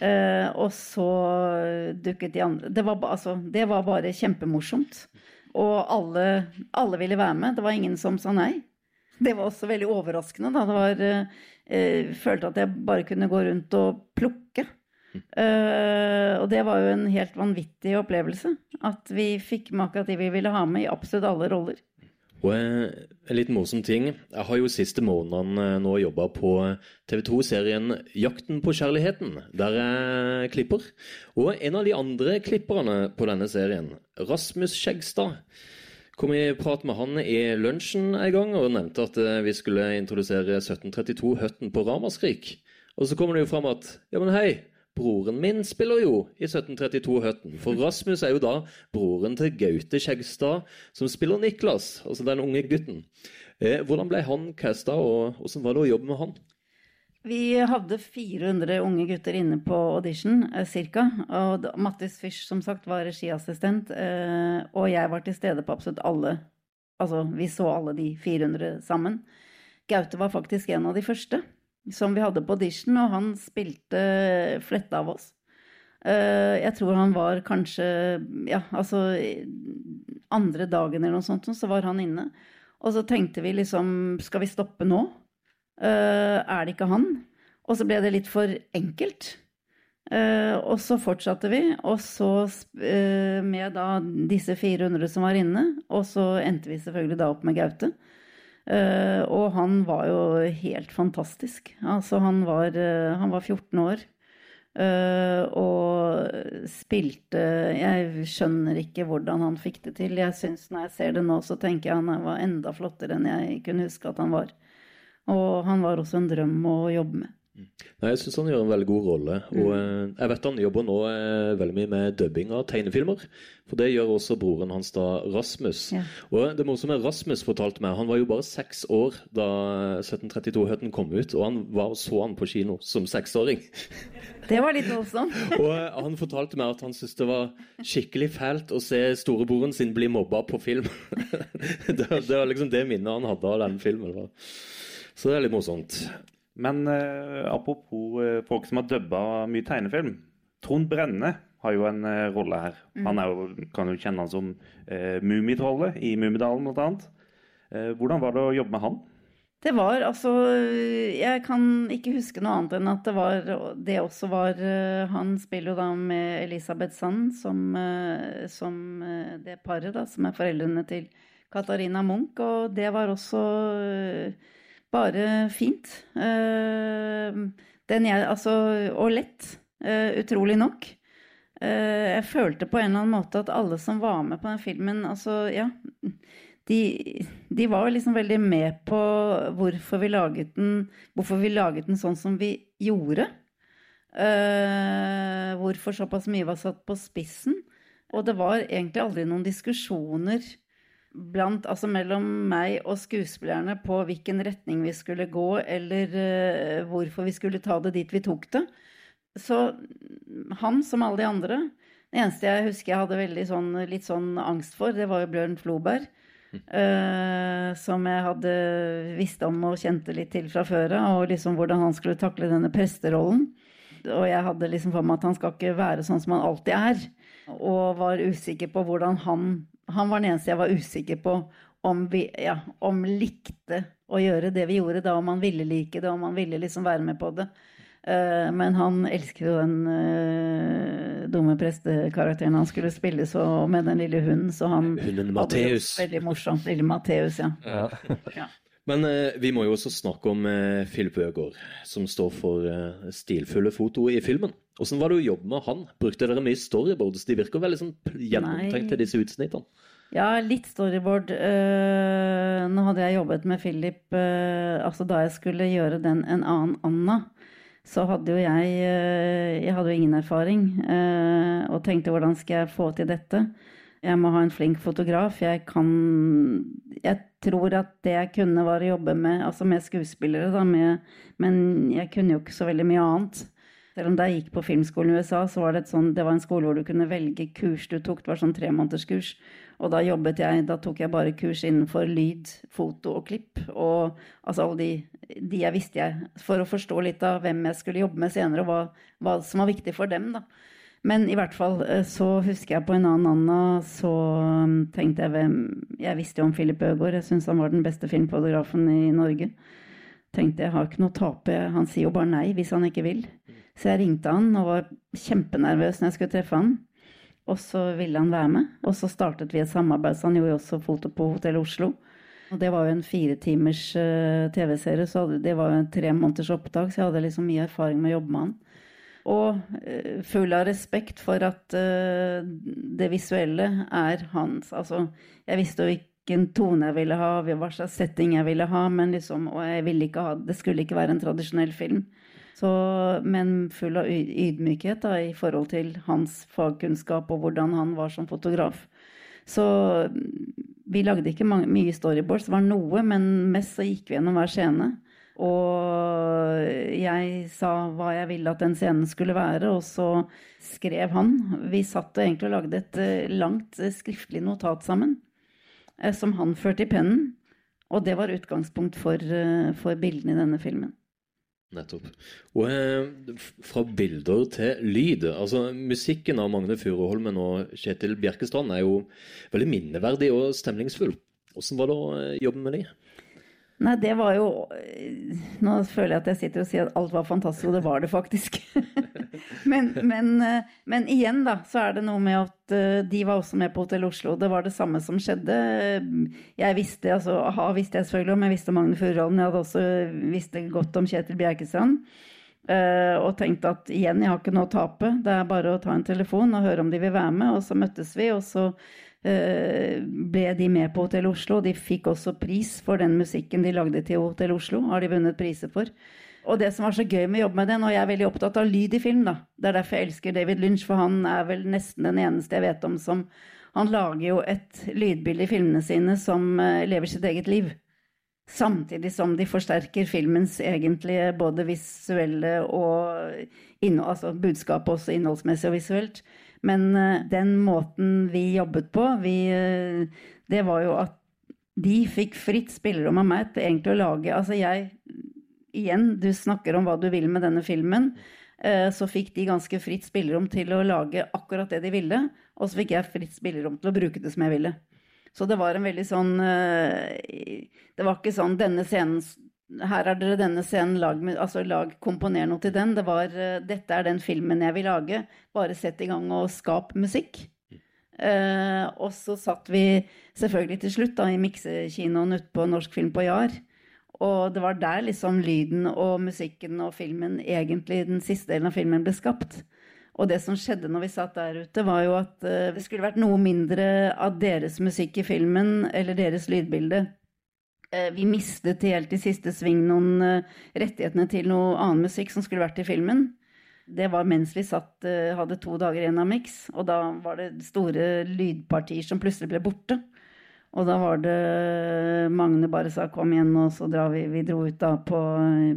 Eh, og så dukket de andre det var, altså, det var bare kjempemorsomt. Og alle, alle ville være med. Det var ingen som sa nei. Det var også veldig overraskende. Da. Det var, eh, eh, følte at jeg bare kunne gå rundt og plukke. Eh, og det var jo en helt vanvittig opplevelse. At vi fikk med akkurat de vi ville ha med i absolutt alle roller. Og eh, en litt morsom ting. Jeg har jo siste månedene nå jobba på TV 2-serien 'Jakten på kjærligheten', der jeg klipper. Og en av de andre klipperne på denne serien, Rasmus Skjegstad, kom i prat med han i lunsjen en gang og nevnte at eh, vi skulle introdusere 1732 Høtten på Ramaskrik. Og så kommer det jo fram at ja, men hei, broren min spiller jo i 1732 Høtten. For Rasmus er jo da broren til Gaute Skjegstad, som spiller Niklas, altså den unge gutten. Eh, hvordan ble han casta, og hvordan var det å jobbe med han? Vi hadde 400 unge gutter inne på audition, eh, cirka. Og Mattis Fisch, som sagt, var regiassistent. Eh, og jeg var til stede på absolutt alle. Altså, vi så alle de 400 sammen. Gaute var faktisk en av de første som vi hadde på audition, og han spilte fletta av oss. Eh, jeg tror han var kanskje Ja, altså Andre dagen eller noe sånt, så var han inne. Og så tenkte vi liksom Skal vi stoppe nå? Eh, er det ikke han? Og så ble det litt for enkelt. Eh, og så fortsatte vi, og så med da disse 400 som var inne, og så endte vi selvfølgelig da opp med Gaute. Eh, og han var jo helt fantastisk. Altså, han var, eh, han var 14 år. eh, og spilte Jeg skjønner ikke hvordan han fikk det til. Jeg synes Når jeg ser det nå, så tenker jeg han var enda flottere enn jeg kunne huske at han var. Og han var også en drøm å jobbe med. Nei, Jeg syns han gjør en veldig god rolle. Og Mm. eh, jeg vet han jobber nå eh, veldig mye med dubbing av tegnefilmer. For det gjør også broren hans da, Rasmus. Ja. Og det morsomme Rasmus fortalte meg, han var jo bare seks år da 1732-høtten kom ut, og han var, så han på kino som seksåring. Det var litt voldsomt. Og eh, han fortalte meg at han syntes det var skikkelig fælt å se storebroren sin bli mobba på film. det, det var liksom det minnet han hadde av den filmen. Så det er litt morsomt. Men eh, apropos eh, folk som har dubba mye tegnefilm. Trond Brenne har jo en eh, rolle her. Mm. Han er jo, kan jo kjenne han som eh, Mummitrollet i Mummidalen bl.a. Eh, hvordan var det å jobbe med han? Det var altså Jeg kan ikke huske noe annet enn at det var Det også var eh, Han spiller jo da med Elisabeth Sand som, eh, som eh, det paret, da, som er foreldrene til Katarina Munch, og det var også bare fint. Eh, Den jeg Altså Og lett. eh, Utrolig nok. Eh, Jeg følte på en eller annen måte at alle som var med på den filmen, altså, ja de, de var liksom veldig med på hvorfor vi laget den, hvorfor vi laget den sånn som vi gjorde. Uh, hvorfor såpass mye var satt på spissen. Og det var egentlig aldri noen diskusjoner blant, altså mellom meg og skuespillerne på hvilken retning vi skulle gå, eller uh, hvorfor vi skulle ta det dit vi tok det. Så han, som alle de andre Det eneste jeg husker jeg hadde sånn, litt sånn angst for, det var jo Bjørn Floberg. Uh, som jeg hadde visst om og kjente litt til fra før av, og liksom hvordan han skulle takle denne presterollen. Og jeg hadde liksom for meg at han skal ikke være sånn som han alltid er. Og var usikker på hvordan han Han var den eneste jeg var usikker på om vi ja, om likte å gjøre det vi gjorde da, om han ville like det, om han ville liksom være med på det. Uh, men han elsket jo den uh, dumme prestekarakteren han skulle spille, så med den lille hunden, så han Hunden Matteus. Veldig morsomt. Lille Matteus, ja. Ja. Men eh, vi må jo også snakke om eh, Philip Øgård, som står for eh, stilfulle foto i filmen. Hvordan var det å jobbe med han? Brukte dere mye storyboards? De virker veldig sånn gjennomtenkte, disse utsnittene. Ja, litt storyboard. Uh, nå hadde jeg jobbet med Philip uh, Altså da jeg skulle gjøre den En annen Anna, så hadde jo jeg uh, Jeg hadde jo ingen erfaring. og tenkte hvordan skal jeg få til dette? Jeg må ha en flink fotograf. Jeg kan Jeg tror at det jeg kunne, var å jobbe med, altså med skuespillere, da, med, men jeg kunne jo ikke så veldig mye annet. Selv om da jeg gikk på filmskolen i USA, så var det, et sånn, det var en skole hvor du kunne velge kurs du tok. Det var sånn tremånederskurs. Og da jobbet jeg, da tok jeg bare kurs innenfor lyd, foto og klipp. Og altså alle de, de jeg visste jeg, for å forstå litt av hvem jeg skulle jobbe med senere, og hva, hva som var viktig for dem, da. Men i hvert fall eh, så husker jeg på en annen Anna, så um, tenkte jeg hvem Jeg visste jo om Philip Øgård, jeg syns han var den beste filmfotografen i Norge. Tenkte jeg har ikke noe å tape, han sier jo bare nei hvis han ikke vil. Så jeg ringte han og var kjempenervøs når jeg skulle treffe han. Og så ville han være med. Og så startet vi et samarbeid, så han gjorde jo også foto på Hotell Oslo. Og det var jo en fire timers eh, TV-serie, så det var jo en tre måneders opptak, så jeg hadde liksom mye erfaring med å jobbe med han. Og eh, full av respekt for at eh, det visuelle er hans. Altså, jeg visste jo hvilken tone jeg ville ha, hva slags setting jeg ville ha, men liksom, og jeg ville ikke ha, det skulle ikke være en tradisjonell film. Så, men full av ydmykhet da, i forhold til hans fagkunnskap og hvordan han var som fotograf. Så vi lagde ikke mange, mye storyboards, det var noe, men mest så gikk vi gjennom hver scene. Og jeg sa hva jeg ville at den scenen skulle være, og så skrev han. Vi satt og egentlig lagde et eh, langt eh, skriftlig notat sammen, eh, som han førte i pennen. Og det var utgangspunkt for, for bildene i denne filmen. Nettopp. Og eh, fra bilder til lyd. Altså, Musikken av Magne Furuholmen og Kjetil Bjerkestrand er jo veldig minneverdig og stemningsfull. Hvordan var det å jobbe med de? Nei, det var jo Nå føler jeg at jeg sitter og sier at alt var fantastisk, og det var det faktisk. men, men, eh, men igjen, da, så er det noe med at eh, de var også med på Hotell Oslo. Det var det samme som skjedde. Jeg visste, altså a-ha visste jeg selvfølgelig om, jeg visste om Magne Furuholm, jeg hadde også visste godt om Kjetil Bjerkestrand. Eh, og tenkte at igjen, jeg har ikke noe å tape. Det er bare å ta en telefon og høre om de vil være med. Og så møttes vi, og så eh, ble de med på Hotell Oslo. De fikk også pris for den musikken de lagde til Hotell Oslo. Har de vunnet priser for. Og det som var så gøy med å jobbe med den, og jeg er veldig opptatt av lyd i film, da. Det er derfor jeg elsker David Lynch, for han er vel nesten den eneste jeg vet om som Han lager jo et lydbilde i filmene sine som uh, lever sitt eget liv. Samtidig som de forsterker filmens egentlige både visuelle og altså budskapet også innholdsmessig og visuelt. Men uh, den måten vi jobbet på, vi, uh, det var jo at de fikk fritt spillerom av meg til egentlig å lage Altså jeg Igjen, du snakker om hva du vil med denne filmen. Uh, så fikk de ganske fritt spillerom til å lage akkurat det de ville. Og så fikk jeg fritt spillerom til å bruke det som jeg ville. Så det var en veldig sånn Det var ikke sånn denne scenen her er dere denne scenen, lag, altså lag, komponer noe til den. Det var dette er den filmen jeg vil lage. Bare sett i gang og skap musikk. Uh, og så satt vi selvfølgelig til slutt da, i miksekinoen ute på Norsk Film på Jar. Og det var der liksom lyden og musikken og filmen, egentlig den siste delen av filmen, ble skapt. Og det som skjedde når vi satt der ute, var jo at uh, det skulle vært noe mindre av deres musikk i filmen, eller deres lydbilde. Uh, vi mistet helt i siste sving noen rettighetene til noe annen musikk som skulle vært i filmen. Det var mens vi satt, hadde to dager igjen av miks, og da var det store lydpartier som plutselig ble borte. Og da var det Magne bare sa 'kom igjen', og så drar vi. Vi dro ut da på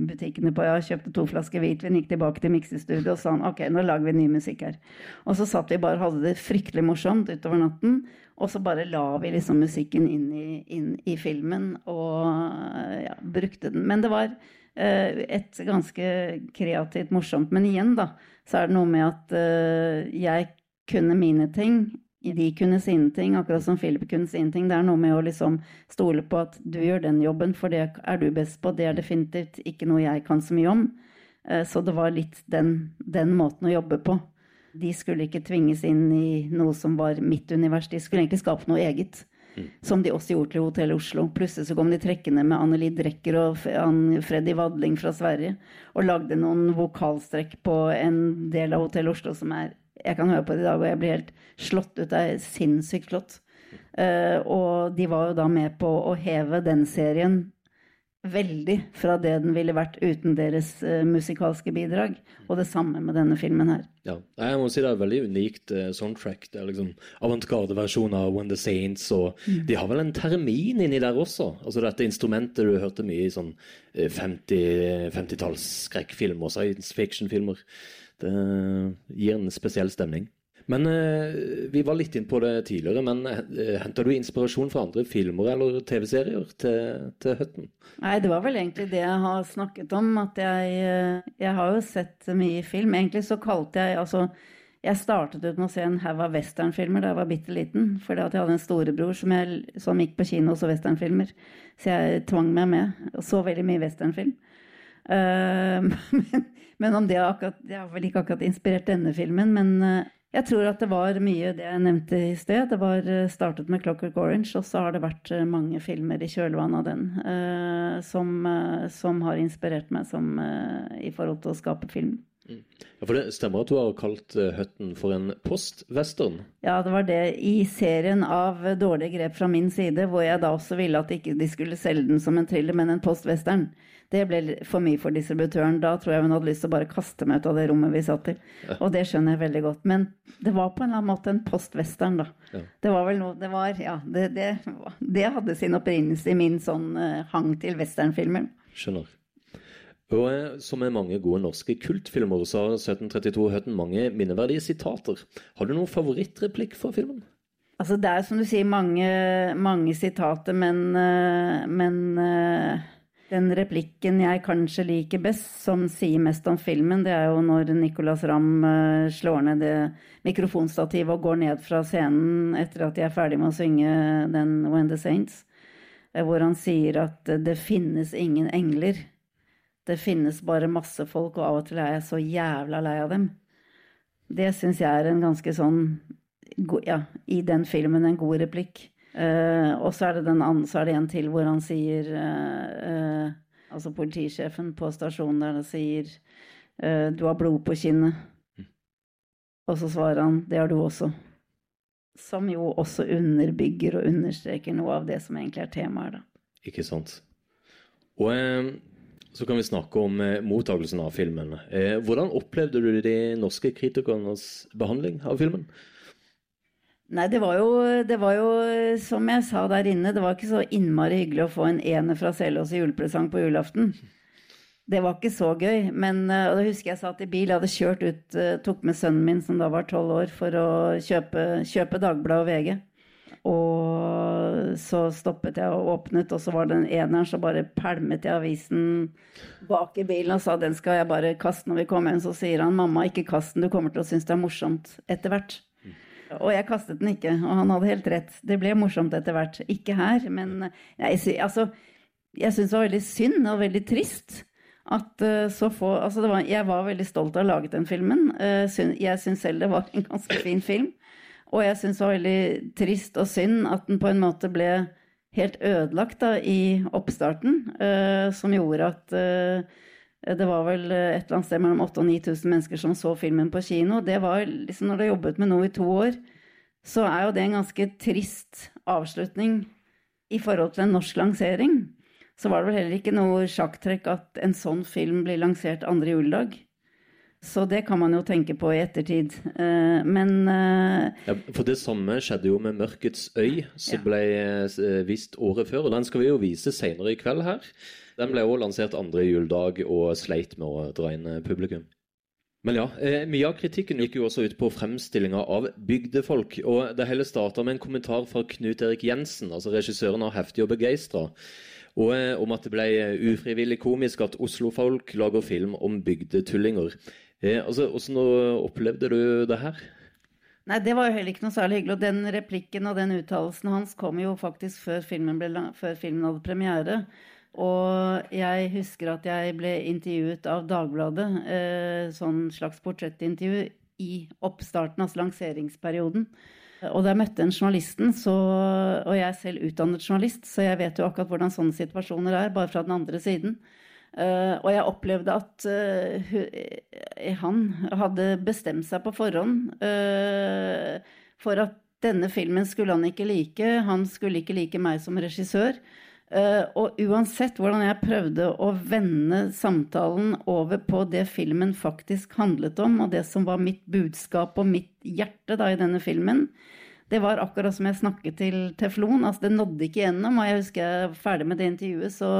butikkene på ja, kjøpte to flasker hvitvin, gikk tilbake til miksestudio og sa 'ok, nå lager vi ny musikk her'. Og så satt vi bare og hadde det fryktelig morsomt utover natten. Og så bare la vi liksom musikken inn i, inn i filmen og ja, brukte den. Men det var et ganske kreativt, morsomt. Men igjen, da, så er det noe med at uh, jeg kunne mine ting. De kunne sine ting, akkurat som Philip kunne sine ting. Det er noe med å liksom stole på at du gjør den jobben, for det er du best på. Det er definitivt ikke noe jeg kan så mye om. Uh, så det var litt den, den måten å jobbe på. De skulle ikke tvinges inn i noe som var mitt univers. De skulle egentlig skape noe eget. Mm. Som de også gjorde til Hotell Oslo. Plutselig så kom de trekkende med Anneli Drecker og Freddy Wadling fra Sverige og lagde noen vokalstrekk på en del av Hotell Oslo som er Jeg kan høre på det i dag, og jeg blir helt slått ut. Det er sinnssykt flott. Uh, og de var jo da med på å heve den serien veldig fra det den ville vært uten deres uh, musikalske bidrag. Og det samme med denne filmen her. Ja, jeg må si det er veldig unikt uh, soundtrack. Det er liksom avantgarde-versjon av When the Saints, og mm. de har vel en termin inni der også. Altså dette instrumentet du hørte mye i sånn 50, 50-talls skrekkfilmer, science fiction-filmer. Det gir en spesiell stemning. Men eh, vi var litt inn på det tidligere, men eh, henter du inspirasjon fra andre filmer eller TV-serier til, til Høtten? Nei, det var vel egentlig det jeg har snakket om. At jeg, eh, jeg har jo sett mye film. Egentlig så kalte jeg altså jeg startet ut med å se en haug av westernfilmer da jeg var bitte liten. Fordi jeg hadde en storebror som, jeg, som gikk på kino og så westernfilmer. Så jeg tvang meg med og så veldig mye westernfilm. Uh, men, men, om det akkurat Det har vel ikke akkurat inspirert denne filmen, men uh, jeg tror at det var mye det jeg nevnte i sted. Det var uh, startet med 'Clockwork Orange', og så har det vært mange filmer i kjølvannet av den som, som, har inspirert meg som, i forhold til å skape film. Mm. Ja, For det stemmer at du har kalt høtten Hutton for en postwestern? Ja, det var det i serien av dårlige grep fra min side, hvor jeg da også ville at ikke de skulle selge den som en thriller, men en postwestern. Det ble for mye for distributøren. Da tror jeg hun hadde lyst til å bare kaste meg ut av det rommet vi satt i. Og det skjønner jeg veldig godt. Men det var på en eller annen måte en postwestern, da. Ja. Det var vel noe Det var Ja, det, det, det hadde sin opprinnelse i min sånn uh, hang til westernfilmer. Skjønner. Og eh, som med mange gode norske kultfilmer, så har 1732 hørt mange minneverdige sitater. Har du noen favorittreplikk fra filmen? Altså, det er som du sier mange, mange sitater, men, eh, men, den replikken jeg kanskje liker best, som sier mest om filmen, det er jo når Nicolas Ramm slår ned det mikrofonstativet og går ned fra scenen etter at de er ferdig med å synge den When the Saints, hvor han sier at det finnes ingen engler. Det finnes bare masse folk, og av og til er jeg så jævla lei av dem. Det syns jeg er en ganske sånn Ja, i den filmen en god replikk. Uh, og så er, det andre, så er det en til hvor han sier uh, uh, Altså politisjefen på stasjonen der det sier 'Du har blod på kinnet'. Mm. Og så svarer han 'Det har du også'. Som jo også underbygger og understreker noe av det som egentlig er temaet, da. Ikke sant. Og så kan vi snakke om mottakelsen av filmen. Hvordan opplevde du de norske kritikernes behandling av filmen? Nei, det var, jo, det var jo som jeg sa der inne, det var ikke så innmari hyggelig å få en ener fra Selås i julepresang på julaften. Det var ikke så gøy. Men og da husker jeg satt i bil, jeg hadde kjørt ut, uh, tok med sønnen min som da var tolv år, for å kjøpe, kjøpe Dagbladet og VG. Og så stoppet jeg og åpnet, og så var det en eneren, så bare pælmet jeg avisen bak i bilen og sa den skal jeg bare kaste når vi kommer hjem. Så sier han mamma, ikke kast den, du kommer til å synes det er morsomt etter hvert. Og jeg kastet den ikke, og han hadde helt rett. Det ble morsomt etter hvert. Ikke her, men jeg, altså, jeg syns det var veldig synd og veldig trist at uh, så få Altså, var, jeg var veldig stolt av å ha laget den filmen. Uh, jeg syns selv det var en ganske fin film. Og jeg syns det var veldig trist og synd at den på en måte ble helt ødelagt da, i oppstarten, uh, som gjorde at det var vel et eller annet sted mellom 8000 og 9000 mennesker som så filmen på kino. Det var liksom Når du har jobbet med noe i to år, så er jo det en ganske trist avslutning i forhold til en norsk lansering. Så var det vel heller ikke noe sjakktrekk at en sånn film blir lansert andre juledag. Så det kan man jo tenke på i ettertid. Eh, men eh, ja, For det samme skjedde jo med 'Mørkets øy', som ja. ble eh, vist året før. Og den skal vi jo vise senere i kveld her. Den ble også lansert andre juledag og sleit med å dra inn publikum. Men ja, Mye av kritikken gikk jo også ut på fremstillinga av bygdefolk. Og det hele starta med en kommentar fra Knut Erik Jensen, altså regissøren av 'Heftig og begeistra'. Og om at det ble ufrivillig komisk at Oslo-folk lager film om bygdetullinger. Eh, altså, Hvordan opplevde du det her? Nei, Det var jo heller ikke noe særlig hyggelig. Og den replikken og den uttalelsen hans kom jo faktisk før filmen, ble, før filmen hadde premiere. Og jeg husker at jeg ble intervjuet av Dagbladet, eh, sånn slags portrettintervju, i oppstarten, altså lanseringsperioden. Og da jeg møtte en journalisten, så, og jeg er selv utdannet journalist, så jeg vet jo akkurat hvordan sånne situasjoner er, bare fra den andre siden. Uh, og jeg opplevde at uh, han hadde bestemt seg på forhånd uh, for at denne filmen skulle han ikke like. Han skulle ikke like meg som regissør. Og uansett hvordan jeg prøvde å vende samtalen over på det filmen faktisk handlet om, og det som var mitt budskap og mitt hjerte da i denne filmen, det var akkurat som jeg snakket til teflon. Altså, det nådde ikke gjennom. Og jeg husker jeg var ferdig med det intervjuet, så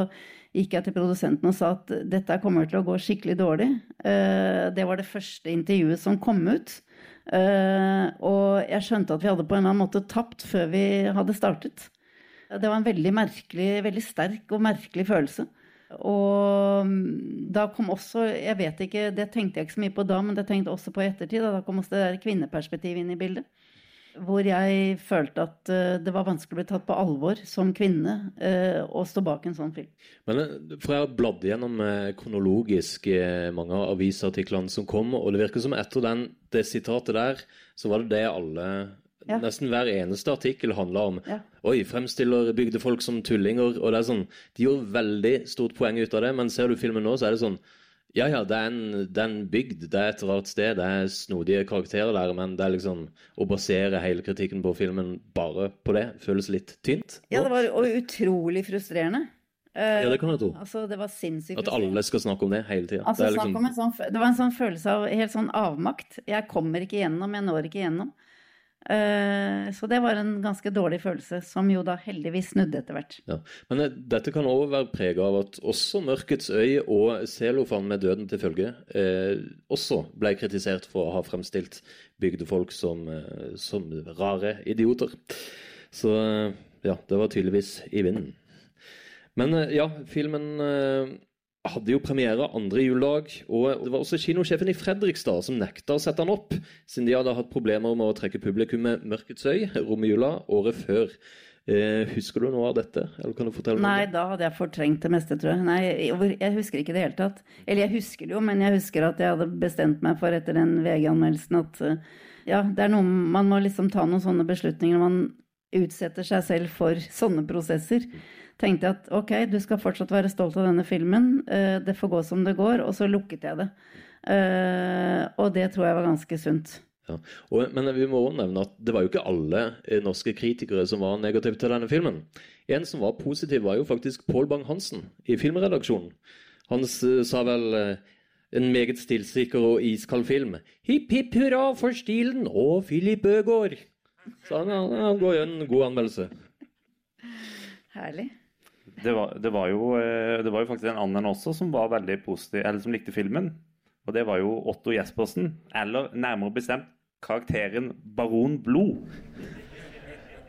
gikk jeg til produsenten og sa at dette kommer til å gå skikkelig dårlig. Uh, det var det første intervjuet som kom ut. Uh, og jeg skjønte at vi hadde på en eller annen måte tapt før vi hadde startet. Det var en veldig merkelig, veldig sterk og merkelig følelse. Og mm, da kom også Jeg vet ikke, det tenkte jeg ikke så mye på da, men det tenkte jeg også på i ettertid. Da kom også det der kvinneperspektivet inn i bildet hvor jeg følte at uh, det var vanskelig å bli tatt på alvor som kvinne uh, å stå bak en sånn film. Men eh, For jeg har bladd gjennom kronologisk mange av avisartiklene som kom, og det virker som etter den, det sitatet der, så var det det alle ja. Nesten hver eneste artikkel handla om ja. Oi, fremstiller bygdefolk som tullinger. og det er sånn, De gjorde veldig stort poeng ut av det, men ser du filmen nå, så er det sånn ja, ja, det er, en, det er en bygd, det er et rart sted, det er snodige karakterer der, men det er liksom å basere hele kritikken på filmen bare på det føles litt tynt. Ja, det var og utrolig frustrerende. Ja, det kan jeg tro. Altså, det var sinnssykt At alle skal snakke om det hele tida. Altså, det, liksom... sånn, det, var en sånn følelse av helt sånn avmakt. Jeg kommer ikke gjennom, jeg når ikke gjennom. Eh, så det var en ganske dårlig følelse, som jo da heldigvis snudde etter hvert. Ja. Men eh, dette kan òg være prega av at også 'Mørkets øy' og Selofan med døden til følge' eh, også ble kritisert for å ha fremstilt bygdefolk som, eh, som rare idioter. Så ja, det var tydeligvis i vinden. Men ja, filmen hadde jo premiere andre juledag, og det var også kinosjefen i Fredrikstad som nekta å sette den opp, siden de hadde hatt problemer med å trekke publikum med 'Mørkets øy' romjula året før. Eh, husker du noe av dette? eller kan du fortelle Nei, noe? da hadde jeg fortrengt det meste, tror jeg. Nei, jeg husker ikke det hele tatt. Eller jeg husker det jo, men jeg husker at jeg hadde bestemt meg for etter den VG-anmeldelsen at eh, ja, det er noe Man må liksom ta noen sånne beslutninger. Man utsetter seg selv for sånne prosesser tenkte jeg at ok, du skal fortsatt være stolt av denne filmen, uh, det får gå som det går, og så lukket jeg det. Uh, og det tror jeg var ganske sunt. Ja. Og, men vi må også nevne at det var jo ikke alle eh, norske kritikere som var negative til denne filmen. En som var positiv, var jo faktisk Pål Bang-Hansen i filmredaksjonen. Han sa vel eh, en meget stilsikker og iskald film. Hipp hipp hurra for stilen og Philip Øgård. Så han, han, han går jo en god anmeldelse. Herlig. Det var, det, var jo, eh, det var jo faktisk en annen også som var veldig positiv, eller som likte filmen. Og det var jo Otto Jespersen. Eller nærmere bestemt karakteren Baron Blod.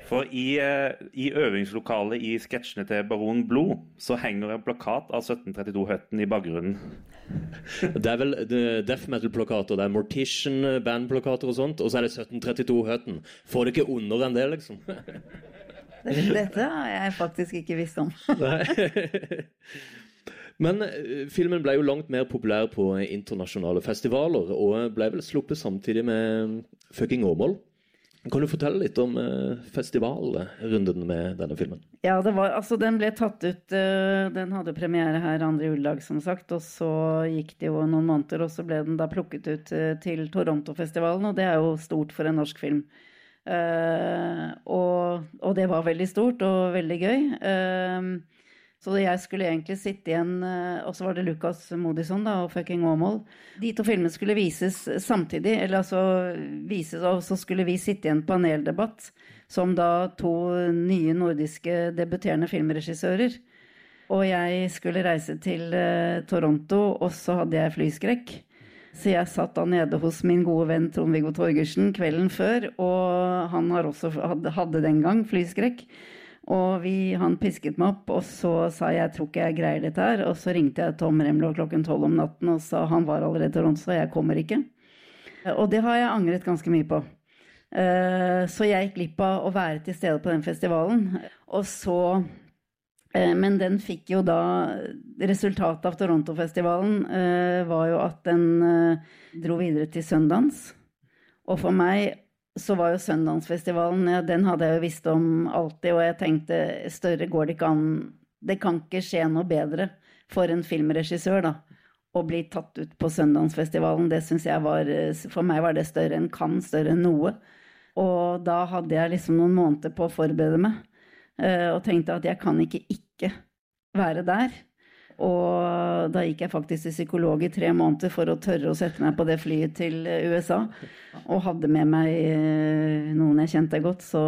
For i, eh, i øvingslokalet i sketsjene til Baron Blod så henger en plakat av 1732-høtten i bakgrunnen. Det er vel eh, death metal-plakater, det er Mortician-bandplakater og sånt, og så er det 1732-høtten. Får det ikke under enn det, liksom. Dette har jeg faktisk ikke visst om. Men eh, filmen ble jo langt mer populær på internasjonale festivaler, og ble vel sluppet samtidig med Fucking Åmål. Kan du fortelle litt om eh, festivalrunden med denne filmen? Ja, det var, altså den ble tatt ut eh, Den hadde premiere her andre juledag, som sagt. Og så gikk det jo noen måneder, og så ble den da plukket ut til Toronto-festivalen. Og det er jo stort for en norsk film. Eh, og, og det var veldig stort og veldig gøy. Uh, så jeg skulle egentlig sitte igjen uh, Og så var det Lucas Modison da, og fucking Aamodt. De to filmene skulle vises samtidig, eller altså vises, og så skulle vi sitte i en paneldebatt som da to nye nordiske debuterende filmregissører. Og jeg skulle reise til eh, Toronto, og så hadde jeg flyskrekk. Så jeg satt da nede hos min gode venn Trond-Viggo Torgersen kvelden før, og han også, hadde, den gang flyskrekk. Og vi, han pisket meg opp, og så sa jeg jeg tror ikke jeg greier dette her. Og så ringte jeg Tom Remlo klokken tolv om natten og sa han var allerede i Toronto, jeg kommer ikke. Og det har jeg angret ganske mye på. Eh, Så jeg gikk glipp av å være til stede på den festivalen. Og så eh, Men den fikk jo da Resultatet av Toronto-festivalen eh, var jo at den eh, dro videre til Sundance. Og for meg så var jo Sundance-festivalen ja, Den hadde jeg jo visst om alltid, og jeg tenkte større går det ikke an Det kan ikke skje noe bedre for en filmregissør, da. Å bli tatt ut på Sundance-festivalen, det syns jeg var For meg var det større enn kan, større enn noe. Og da hadde jeg liksom noen måneder på å forberede meg, eh, og tenkte at jeg kan ikke ikke være der. Og da gikk jeg faktisk til psykolog i tre måneder for å tørre å sette meg på det flyet til eh, USA. Og hadde med meg eh, noen jeg kjente godt. Så,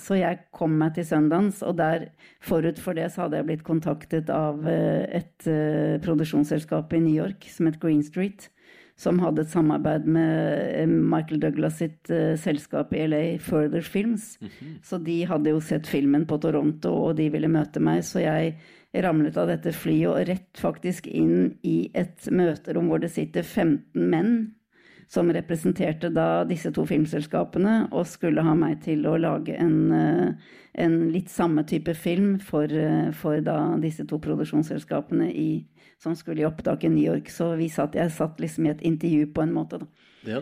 så jeg kom meg til Sundance, og der forut for det så hadde jeg blitt kontaktet av eh, et eh, produksjonsselskap i New York som het Green Street. Som hadde et samarbeid med eh, Michael Douglas sitt uh, selskap i LA, Further Films. Så de hadde jo sett filmen på Toronto, og de ville møte meg. Så jeg ramlet av dette flyet og rett faktisk inn i et møterom hvor det sitter 15 menn som representerte da disse to filmselskapene, og skulle ha meg til å lage en, eh, en litt samme type film for, for da disse to produksjonsselskapene i, som skulle i opptak i New York. Så vi satt, jeg satt liksom i et intervju på en måte, da. Ja.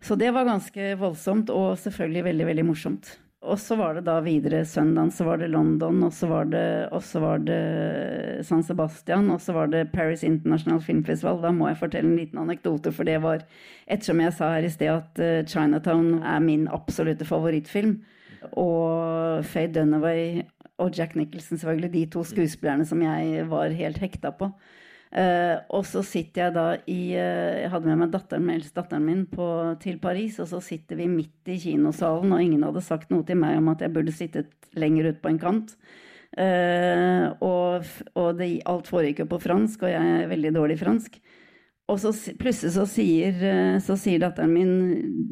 Så det var ganske voldsomt, og selvfølgelig veldig, veldig morsomt. Og så var det da videre søndag, så var det London, og så var det, var det San Sebastian, og så var det Paris International Film Festival. Da må jeg fortelle en liten anekdote, for det var Ettersom jeg sa her i sted at eh, Chinatown er min absolutte favorittfilm, og Faye Dunaway og Jack Nicholson, selvfølgelig, de to skuespillerne som jeg var helt hekta på. Eh, og så sitter jeg da i eh, Jeg hadde med meg datteren, min, datteren min på, til Paris, og så sitter vi midt i kinosalen, og ingen hadde sagt noe til meg om at jeg burde sittet lenger ut på en kant. Eh, og og det, alt foregikk jo på fransk, og jeg er veldig dårlig i fransk. Og så plutselig så sier, så sier datteren min,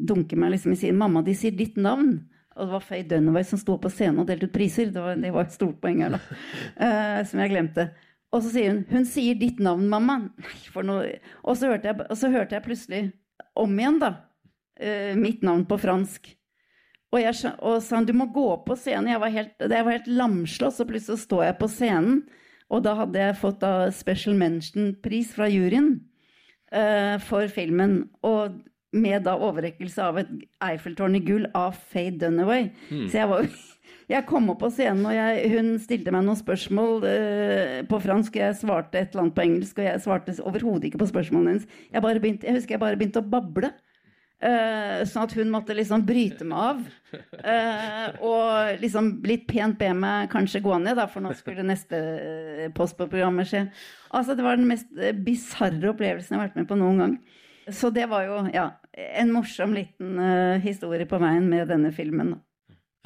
dunker meg liksom i siden, 'Mamma, de sier ditt navn'. Og det var Faye Dunaway som sto på scenen og delte ut priser. Det var, det var et stort poeng her, da. Som jeg glemte. Og så sier hun 'Hun sier ditt navn, mamma'. Nei, for noe Og så hørte jeg, og så hørte jeg plutselig om igjen, da. Uh, mitt navn på fransk. Og, jeg, og sa han 'Du må gå på scenen'. Jeg var helt, jeg var helt lamslått, så plutselig står jeg på scenen. Og da hadde jeg fått da Special Mention-pris fra juryen uh, for filmen. Og med da overrekkelse av et Eiffeltårn i gull av Faye Dunaway. Mm. Så jeg var Jeg kom opp på scenen, og jeg, hun stilte meg noen spørsmål uh, på fransk. Jeg svarte et eller annet på engelsk, og jeg svarte overhodet ikke på spørsmålene hennes. Jeg, begynte, jeg husker jeg bare begynte å bable. Uh, sånn at hun måtte liksom bryte meg av. Uh, og liksom litt pent be meg kanskje gå ned, da, for nå skulle neste post på programmet skje. Altså, det var den mest bisarre opplevelsen jeg har vært med på noen gang. Så det var jo ja, en morsom liten historie på veien med denne filmen. da.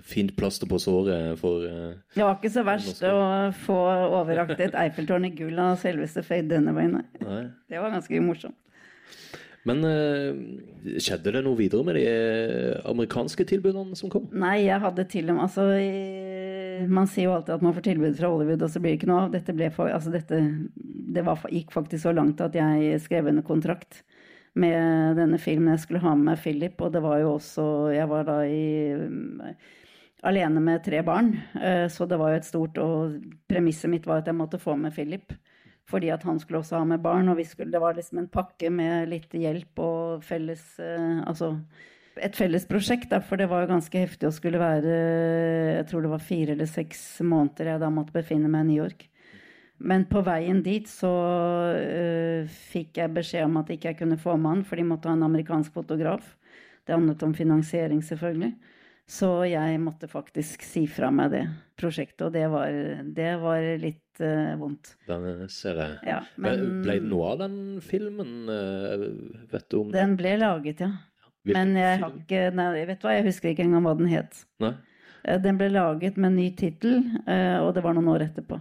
Fint plaster på såret for uh, Det var ikke så verst å få overrakt et Eiffeltårn i gull av selveste Faye Dunaway, nei. Nei. Det var ganske morsomt. Men uh, skjedde det noe videre med de eh, amerikanske tilbudene som kom? Nei, jeg hadde til og med Altså, man sier jo alltid at man får tilbud fra Hollywood, og så blir det ikke noe av. Dette ble for Altså, dette Det var, gikk faktisk så langt at jeg skrev under kontrakt med denne filmen. Jeg skulle ha med meg Philip, og det var jo også Jeg var da i alene med tre barn, eh, så det var jo et stort Og premisset mitt var at jeg måtte få med Philip. Fordi at han skulle også ha med barn, og skulle, det var liksom en pakke med litt hjelp og felles eh, Altså et felles prosjekt, da, for det var jo ganske heftig å skulle være Jeg tror det var fire eller seks måneder jeg da måtte befinne meg i New York. Men på veien dit så uh, fikk jeg beskjed om at ikke jeg kunne få med han, for de måtte ha en amerikansk fotograf. Det handlet om finansiering, selvfølgelig. Så jeg måtte faktisk si fra meg det prosjektet, og det var, det var litt uh, vondt. Den ser jeg. Ja, Men... Ble det noe av den filmen? Uh, vet du om Den ble laget, ja. Hvilken Men jeg har ikke Nei, vet du hva, jeg husker ikke engang hva den het. Nei? Eh, Den ble laget med ny tittel, eh, og det var noen år etterpå.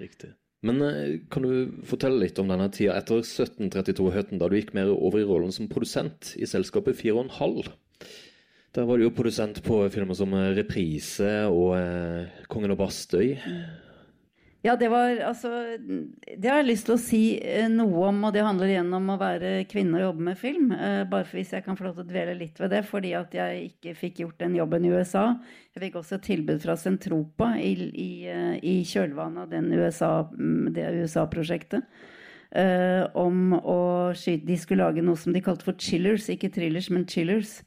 Riktig. Men eh, kan du fortelle litt om denne tida etter 1732-høtten, da du gikk mer over i rollen som produsent i selskapet Fire og en halv? Der var du jo produsent på filmer som eh, Reprise og eh, Kongen og Bastøy. Ja, det var altså Det har jeg lyst til å si eh, noe om, og det handler igjen om å være kvinne og jobbe med film. Eh, bare for hvis jeg kan få lov til å dvele litt ved det, fordi at jeg ikke fikk gjort den jobben i USA. Jeg fikk også tilbud fra Sentropa i, i, i kjølvannet av USA, mm, det USA-prosjektet. om å skyte De skulle lage noe som de kalte for chillers, ikke thrillers, men chillers.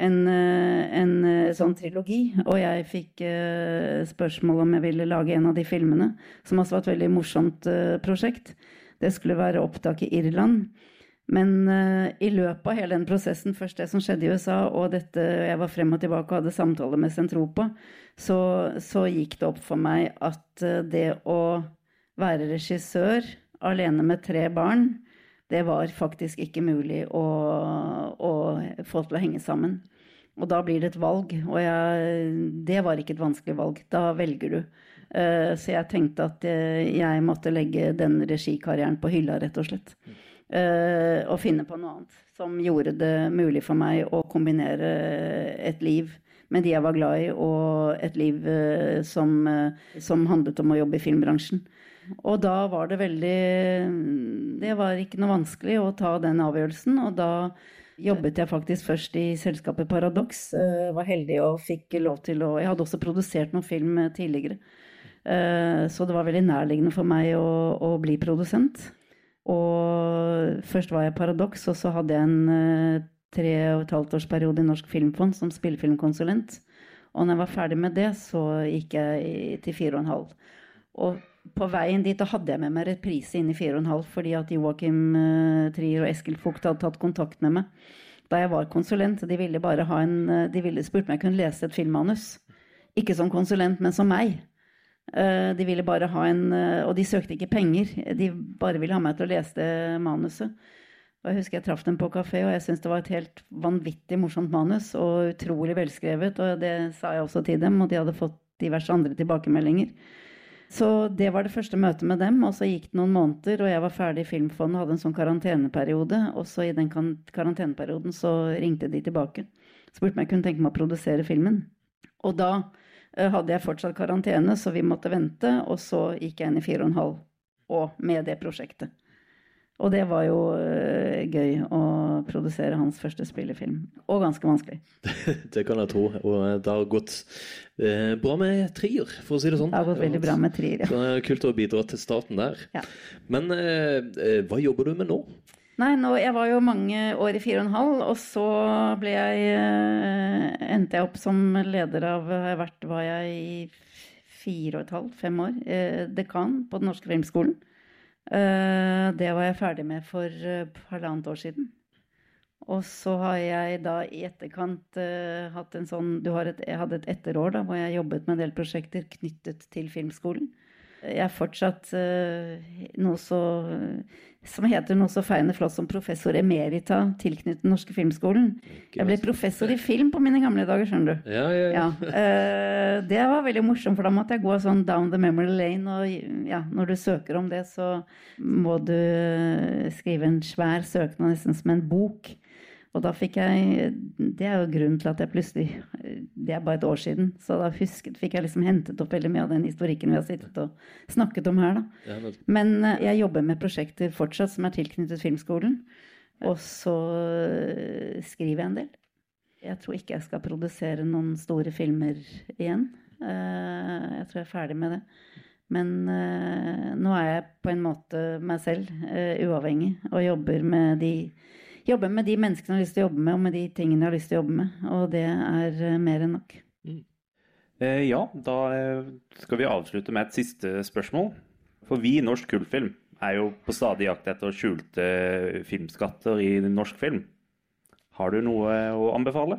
En, eh, en eh, sånn trilogi. Og jeg fikk eh, spørsmål om jeg ville lage en av de filmene, som også var et veldig morsomt prosjekt. Det skulle være opptak i Irland. Men i løpet av hele den prosessen, først det som skjedde i USA, og dette jeg var frem og tilbake og hadde samtaler med Sentropa, så, så gikk det opp for meg at det å være regissør alene med tre barn, det var faktisk ikke mulig å, å få til å henge sammen. Og da blir det et valg, og jeg, det var ikke et vanskelig valg. Da velger du. Eh, så jeg tenkte at eh, jeg måtte legge den regikarrieren på hylla, rett og slett. Eh, og finne på noe annet som gjorde det mulig for meg å kombinere et liv med de jeg var glad i, og et liv som, som handlet om å jobbe i filmbransjen. Og da var det veldig Det var ikke noe vanskelig å ta den avgjørelsen, og da jobbet jeg faktisk først i selskapet Paradox. Eh, var heldig og fikk lov til å Jeg hadde også produsert noen film tidligere. Eh, Så det var veldig nærliggende for meg å, å bli produsent. Og først var jeg Paradox, og så hadde jeg en eh, tre og et halvt års periode i Norsk Filmfond som spillefilmkonsulent. Og når jeg var ferdig med det, så gikk jeg til fire og en halv. Og på veien dit da hadde jeg med meg reprise inn i fire og en halv fordi at Joakim uh, Trier og Eskil Fugt hadde tatt kontakt med meg da jeg var konsulent. De ville bare ha en eh, De ville spurte om jeg kunne lese et filmmanus. Ikke som konsulent, men som meg. Uh, De ville bare ha en uh, Og de søkte ikke penger. De bare ville ha meg til å lese det manuset. Og jeg husker jeg traff dem på kafé, og jeg syntes det var et helt vanvittig morsomt manus. Og utrolig velskrevet, og det sa jeg også til dem, og de hadde fått diverse andre tilbakemeldinger. Så det var det første møtet med dem, og så gikk det noen måneder, og jeg var ferdig i Filmfondet, hadde en sånn karanteneperiode, og så i den karanteneperioden så ringte de tilbake. Spurte om jeg kunne tenke meg å produsere filmen. Og da eh, hadde jeg fortsatt karantene, så vi måtte vente, og så gikk jeg inn i fire og en halv, og med det prosjektet. Og det var jo eh, gøy å produsere hans første spillefilm. Og ganske vanskelig. Det kan jeg tro. Og eh, det har gått eh, bra med trier, for å si det sånn. Det har gått veldig bra med trier, ja. Så det er kult å bidra til starten der. Ja. Men eh, eh, hva jobber du med nå? Nei, nå, jeg var jo mange år i fire og en halv, og så ble jeg endte jeg opp som leder av har jeg vært, var jeg i fire og et halvt, fem år, eh, dekan på Den norske filmskolen. Eh, det var jeg ferdig med for eh, halvannet år siden. Og så har jeg da i etterkant uh, hatt en sånn et, jeg hadde et etterår da, hvor jeg jobbet med en del prosjekter knyttet til filmskolen. Jeg er fortsatt uh, noe så som heter noe så feiende flott som professor emerita tilknyttet Den norske filmskolen. Jeg ble professor i film på mine gamle dager, skjønner du. Ja, ja, ja. ja uh, det var veldig morsomt, for da måtte jeg gå sånn down the memory lane. Og ja, når du søker om det, så må du skrive en svær søknad, nesten som en bok. Og da fikk jeg Det er jo grunnen til at jeg plutselig Det er bare et år siden. Så da husket, fikk jeg liksom hentet opp veldig mye av den historikken vi har sittet og snakket om her, da. Men eh, jeg jobber med prosjekter fortsatt som er tilknyttet filmskolen. Og så eh, skriver jeg en del. Jeg tror ikke jeg skal produsere noen store filmer igjen. Eh, jeg tror jeg er ferdig med det. Men nå er jeg på en måte meg selv, uavhengig, og jobber med de jobbe med de menneskene jeg har lyst til å jobbe med, og med de tingene jeg har lyst til å jobbe med. Og det er uh, mer enn nok. Mm. Eh, ja, da eh, skal vi avslutte med et siste spørsmål. For vi i Norsk Kultfilm er jo på stadig jakt etter skjulte filmskatter i norsk film. Har du noe å anbefale?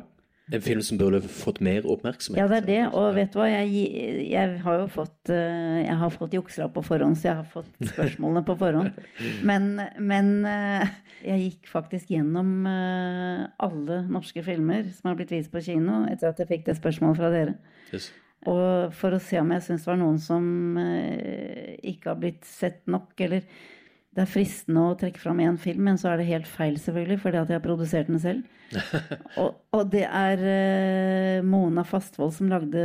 En film som burde fått mer oppmerksomhet. Ja, det er det. Og vet du hva, jeg, jeg har jo fått eh, Jeg har fått juksla på forhånd, så jeg har fått spørsmålene på forhånd. Men, men eh, jeg gikk faktisk gjennom eh, alle norske filmer som har blitt vist på kino, etter at jeg fikk det spørsmålet fra dere. Yes. Og for å se om jeg syns det var noen som ikke har blitt sett nok, eller det er fristende å trekke fram én film, men så er det helt feil, selvfølgelig, fordi at jeg har produsert den selv. og, og, det er uh, Mona Fastvold som lagde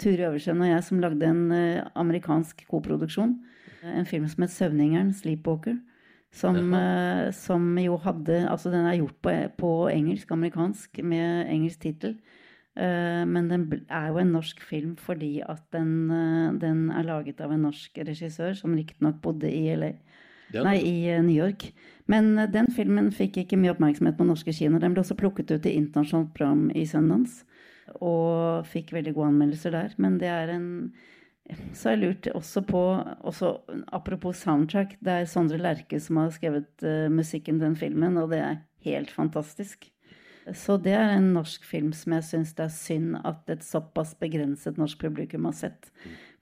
Ture Øversen og jeg som lagde en uh, amerikansk koproduksjon. En film som het 'Søvningeren', 'Sleepwalker'. Som, uh, som, jo hadde Altså, den er gjort på, på engelsk, amerikansk, med engelsk tittel. Men den er jo en norsk film fordi at den, den er laget av en norsk regissør som riktignok bodde i LA. Nei, i eh, New York. Men eh, den filmen fikk ikke mye oppmerksomhet på norske kinoer. Den ble også plukket ut i internasjonalt program i Sundance. Og fikk veldig gode anmeldelser der. Men det er en Så har jeg lurt også på også, Apropos soundtrack. Det er Sondre Lerche som har skrevet uh, musikken til den filmen, og det er helt fantastisk. Så det er en norsk film som jeg syns det er synd at et såpass begrenset norsk publikum har sett.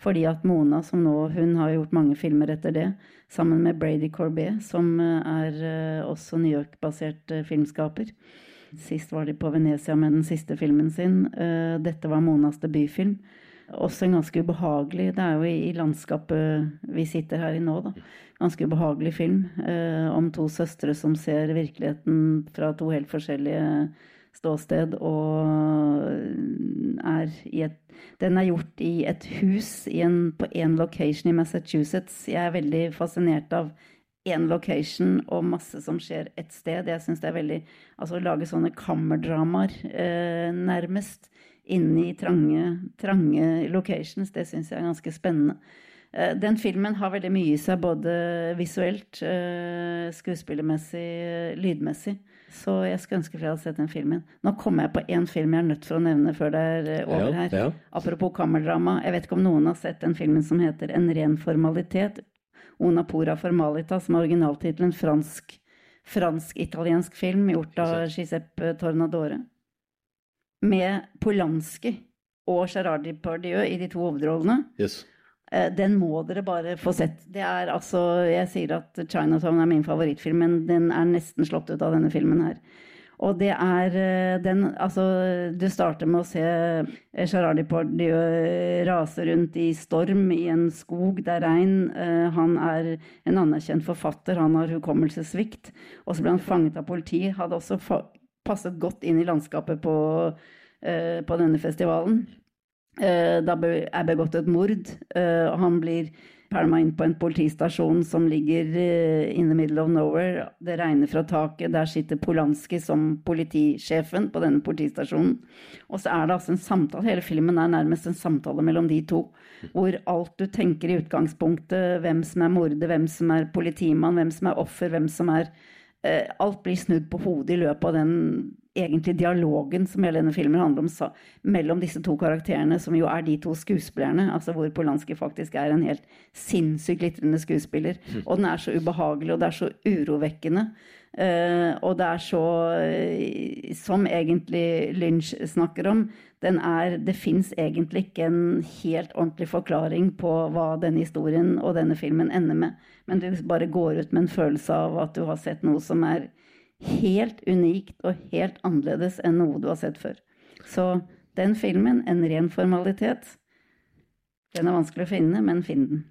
Fordi at Mona, som nå Hun har gjort mange filmer etter det, sammen med Brady Corbet, som eh, er eh, også New York-basert eh, filmskaper. Sist var de på Venezia med den siste filmen sin. Dette var Monas debutfilm. Også en ganske ubehagelig Det er jo i, landskapet vi sitter her i nå, da. Ganske ubehagelig film om to søstre som ser virkeligheten fra to helt forskjellige ståsted, og er i et Den er gjort i et hus i en, på én location i Massachusetts. Jeg er veldig fascinert av én location og masse som skjer et sted. Jeg syns det er veldig Altså å lage sånne kammerdramaer, eh, nærmest, inni trange, trange locations, det syns jeg er ganske spennende. Eh, den filmen har veldig mye i seg, både visuelt, eh, skuespillermessig, lydmessig. Så jeg skulle ønske flere hadde sett den filmen. Nå kommer jeg på én film jeg er nødt for å nevne før det er eh, over her. Ja. Apropos kammerdrama. Jeg vet ikke om noen har sett den filmen som heter En ren formalitet. Una pura formalita, som er originaltittelen fransk, fransk-italiensk film gjort av Giuseppe Tornadore. Med Polanski og Gerard Depardieu i de to hovedrollene. Yes. Eh, den må dere bare få sett. Det er altså Jeg sier at 'Chinatown' er min favorittfilm, men den er nesten slått ut av denne filmen her. Og det er eh, den Altså, du starter med å se eh, Gerard rase rundt i storm i en skog. Det er regn. Han er en anerkjent forfatter. Han har hukommelsessvikt. Og så ble han fanget av politiet. Hadde også passet godt inn i landskapet på, på denne festivalen. Eh, da er begått et mord, eh, og han blir pælma inn på en politistasjon som ligger eh, in the middle of nowhere. Det regner fra taket. Der sitter Polanski som politisjefen på denne politistasjonen. Og så er det altså en samtale. Hele filmen er nærmest en samtale mellom de to. Hvor alt du tenker i utgangspunktet, hvem som er morder, hvem som er politimann, hvem som er offer, hvem som er Alt blir snudd på hodet i løpet av den egentlig dialogen som hele denne filmen handler om, mellom disse to karakterene, som jo er de to skuespillerne. altså Hvor Polanski faktisk er en helt sinnssykt glitrende skuespiller. Mm. Og den er så ubehagelig, og det er så urovekkende. Uh, og det er så uh, Som egentlig Lynch snakker om, den er Det fins egentlig ikke en helt ordentlig forklaring på hva denne historien og denne filmen ender med. Men du bare går ut med en følelse av at du har sett noe som er helt unikt og helt annerledes enn noe du har sett før. Så den filmen, en ren formalitet, den er vanskelig å finne, men finn den.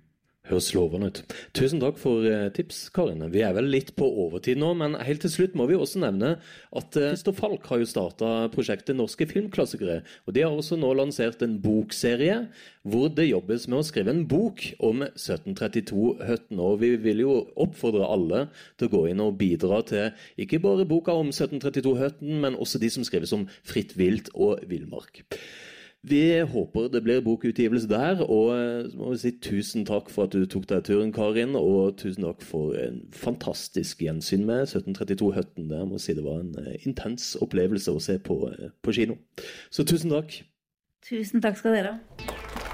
Høres lovende ut. Tusen takk for eh, tips, Karin. Vi er vel litt på overtid nå, men helt til slutt må vi også nevne at eh, Christer Falk har jo starta prosjektet Norske filmklassikere. Og de har også nå lansert en bokserie hvor det jobbes med å skrive en bok om 1732-høtten. Og vi vil jo oppfordre alle til å gå inn og bidra til ikke bare boka om 1732-høtten, men også de som skrives om fritt vilt og villmark. Vi håper det blir bokutgivelse der, og så må vi si tusen takk for at du tok deg turen, Karin. Og tusen takk for en fantastisk gjensyn med 1732 Høtten. Jeg må si det var en intens opplevelse å se på, på kino. Så tusen takk. Tusen takk skal dere ha.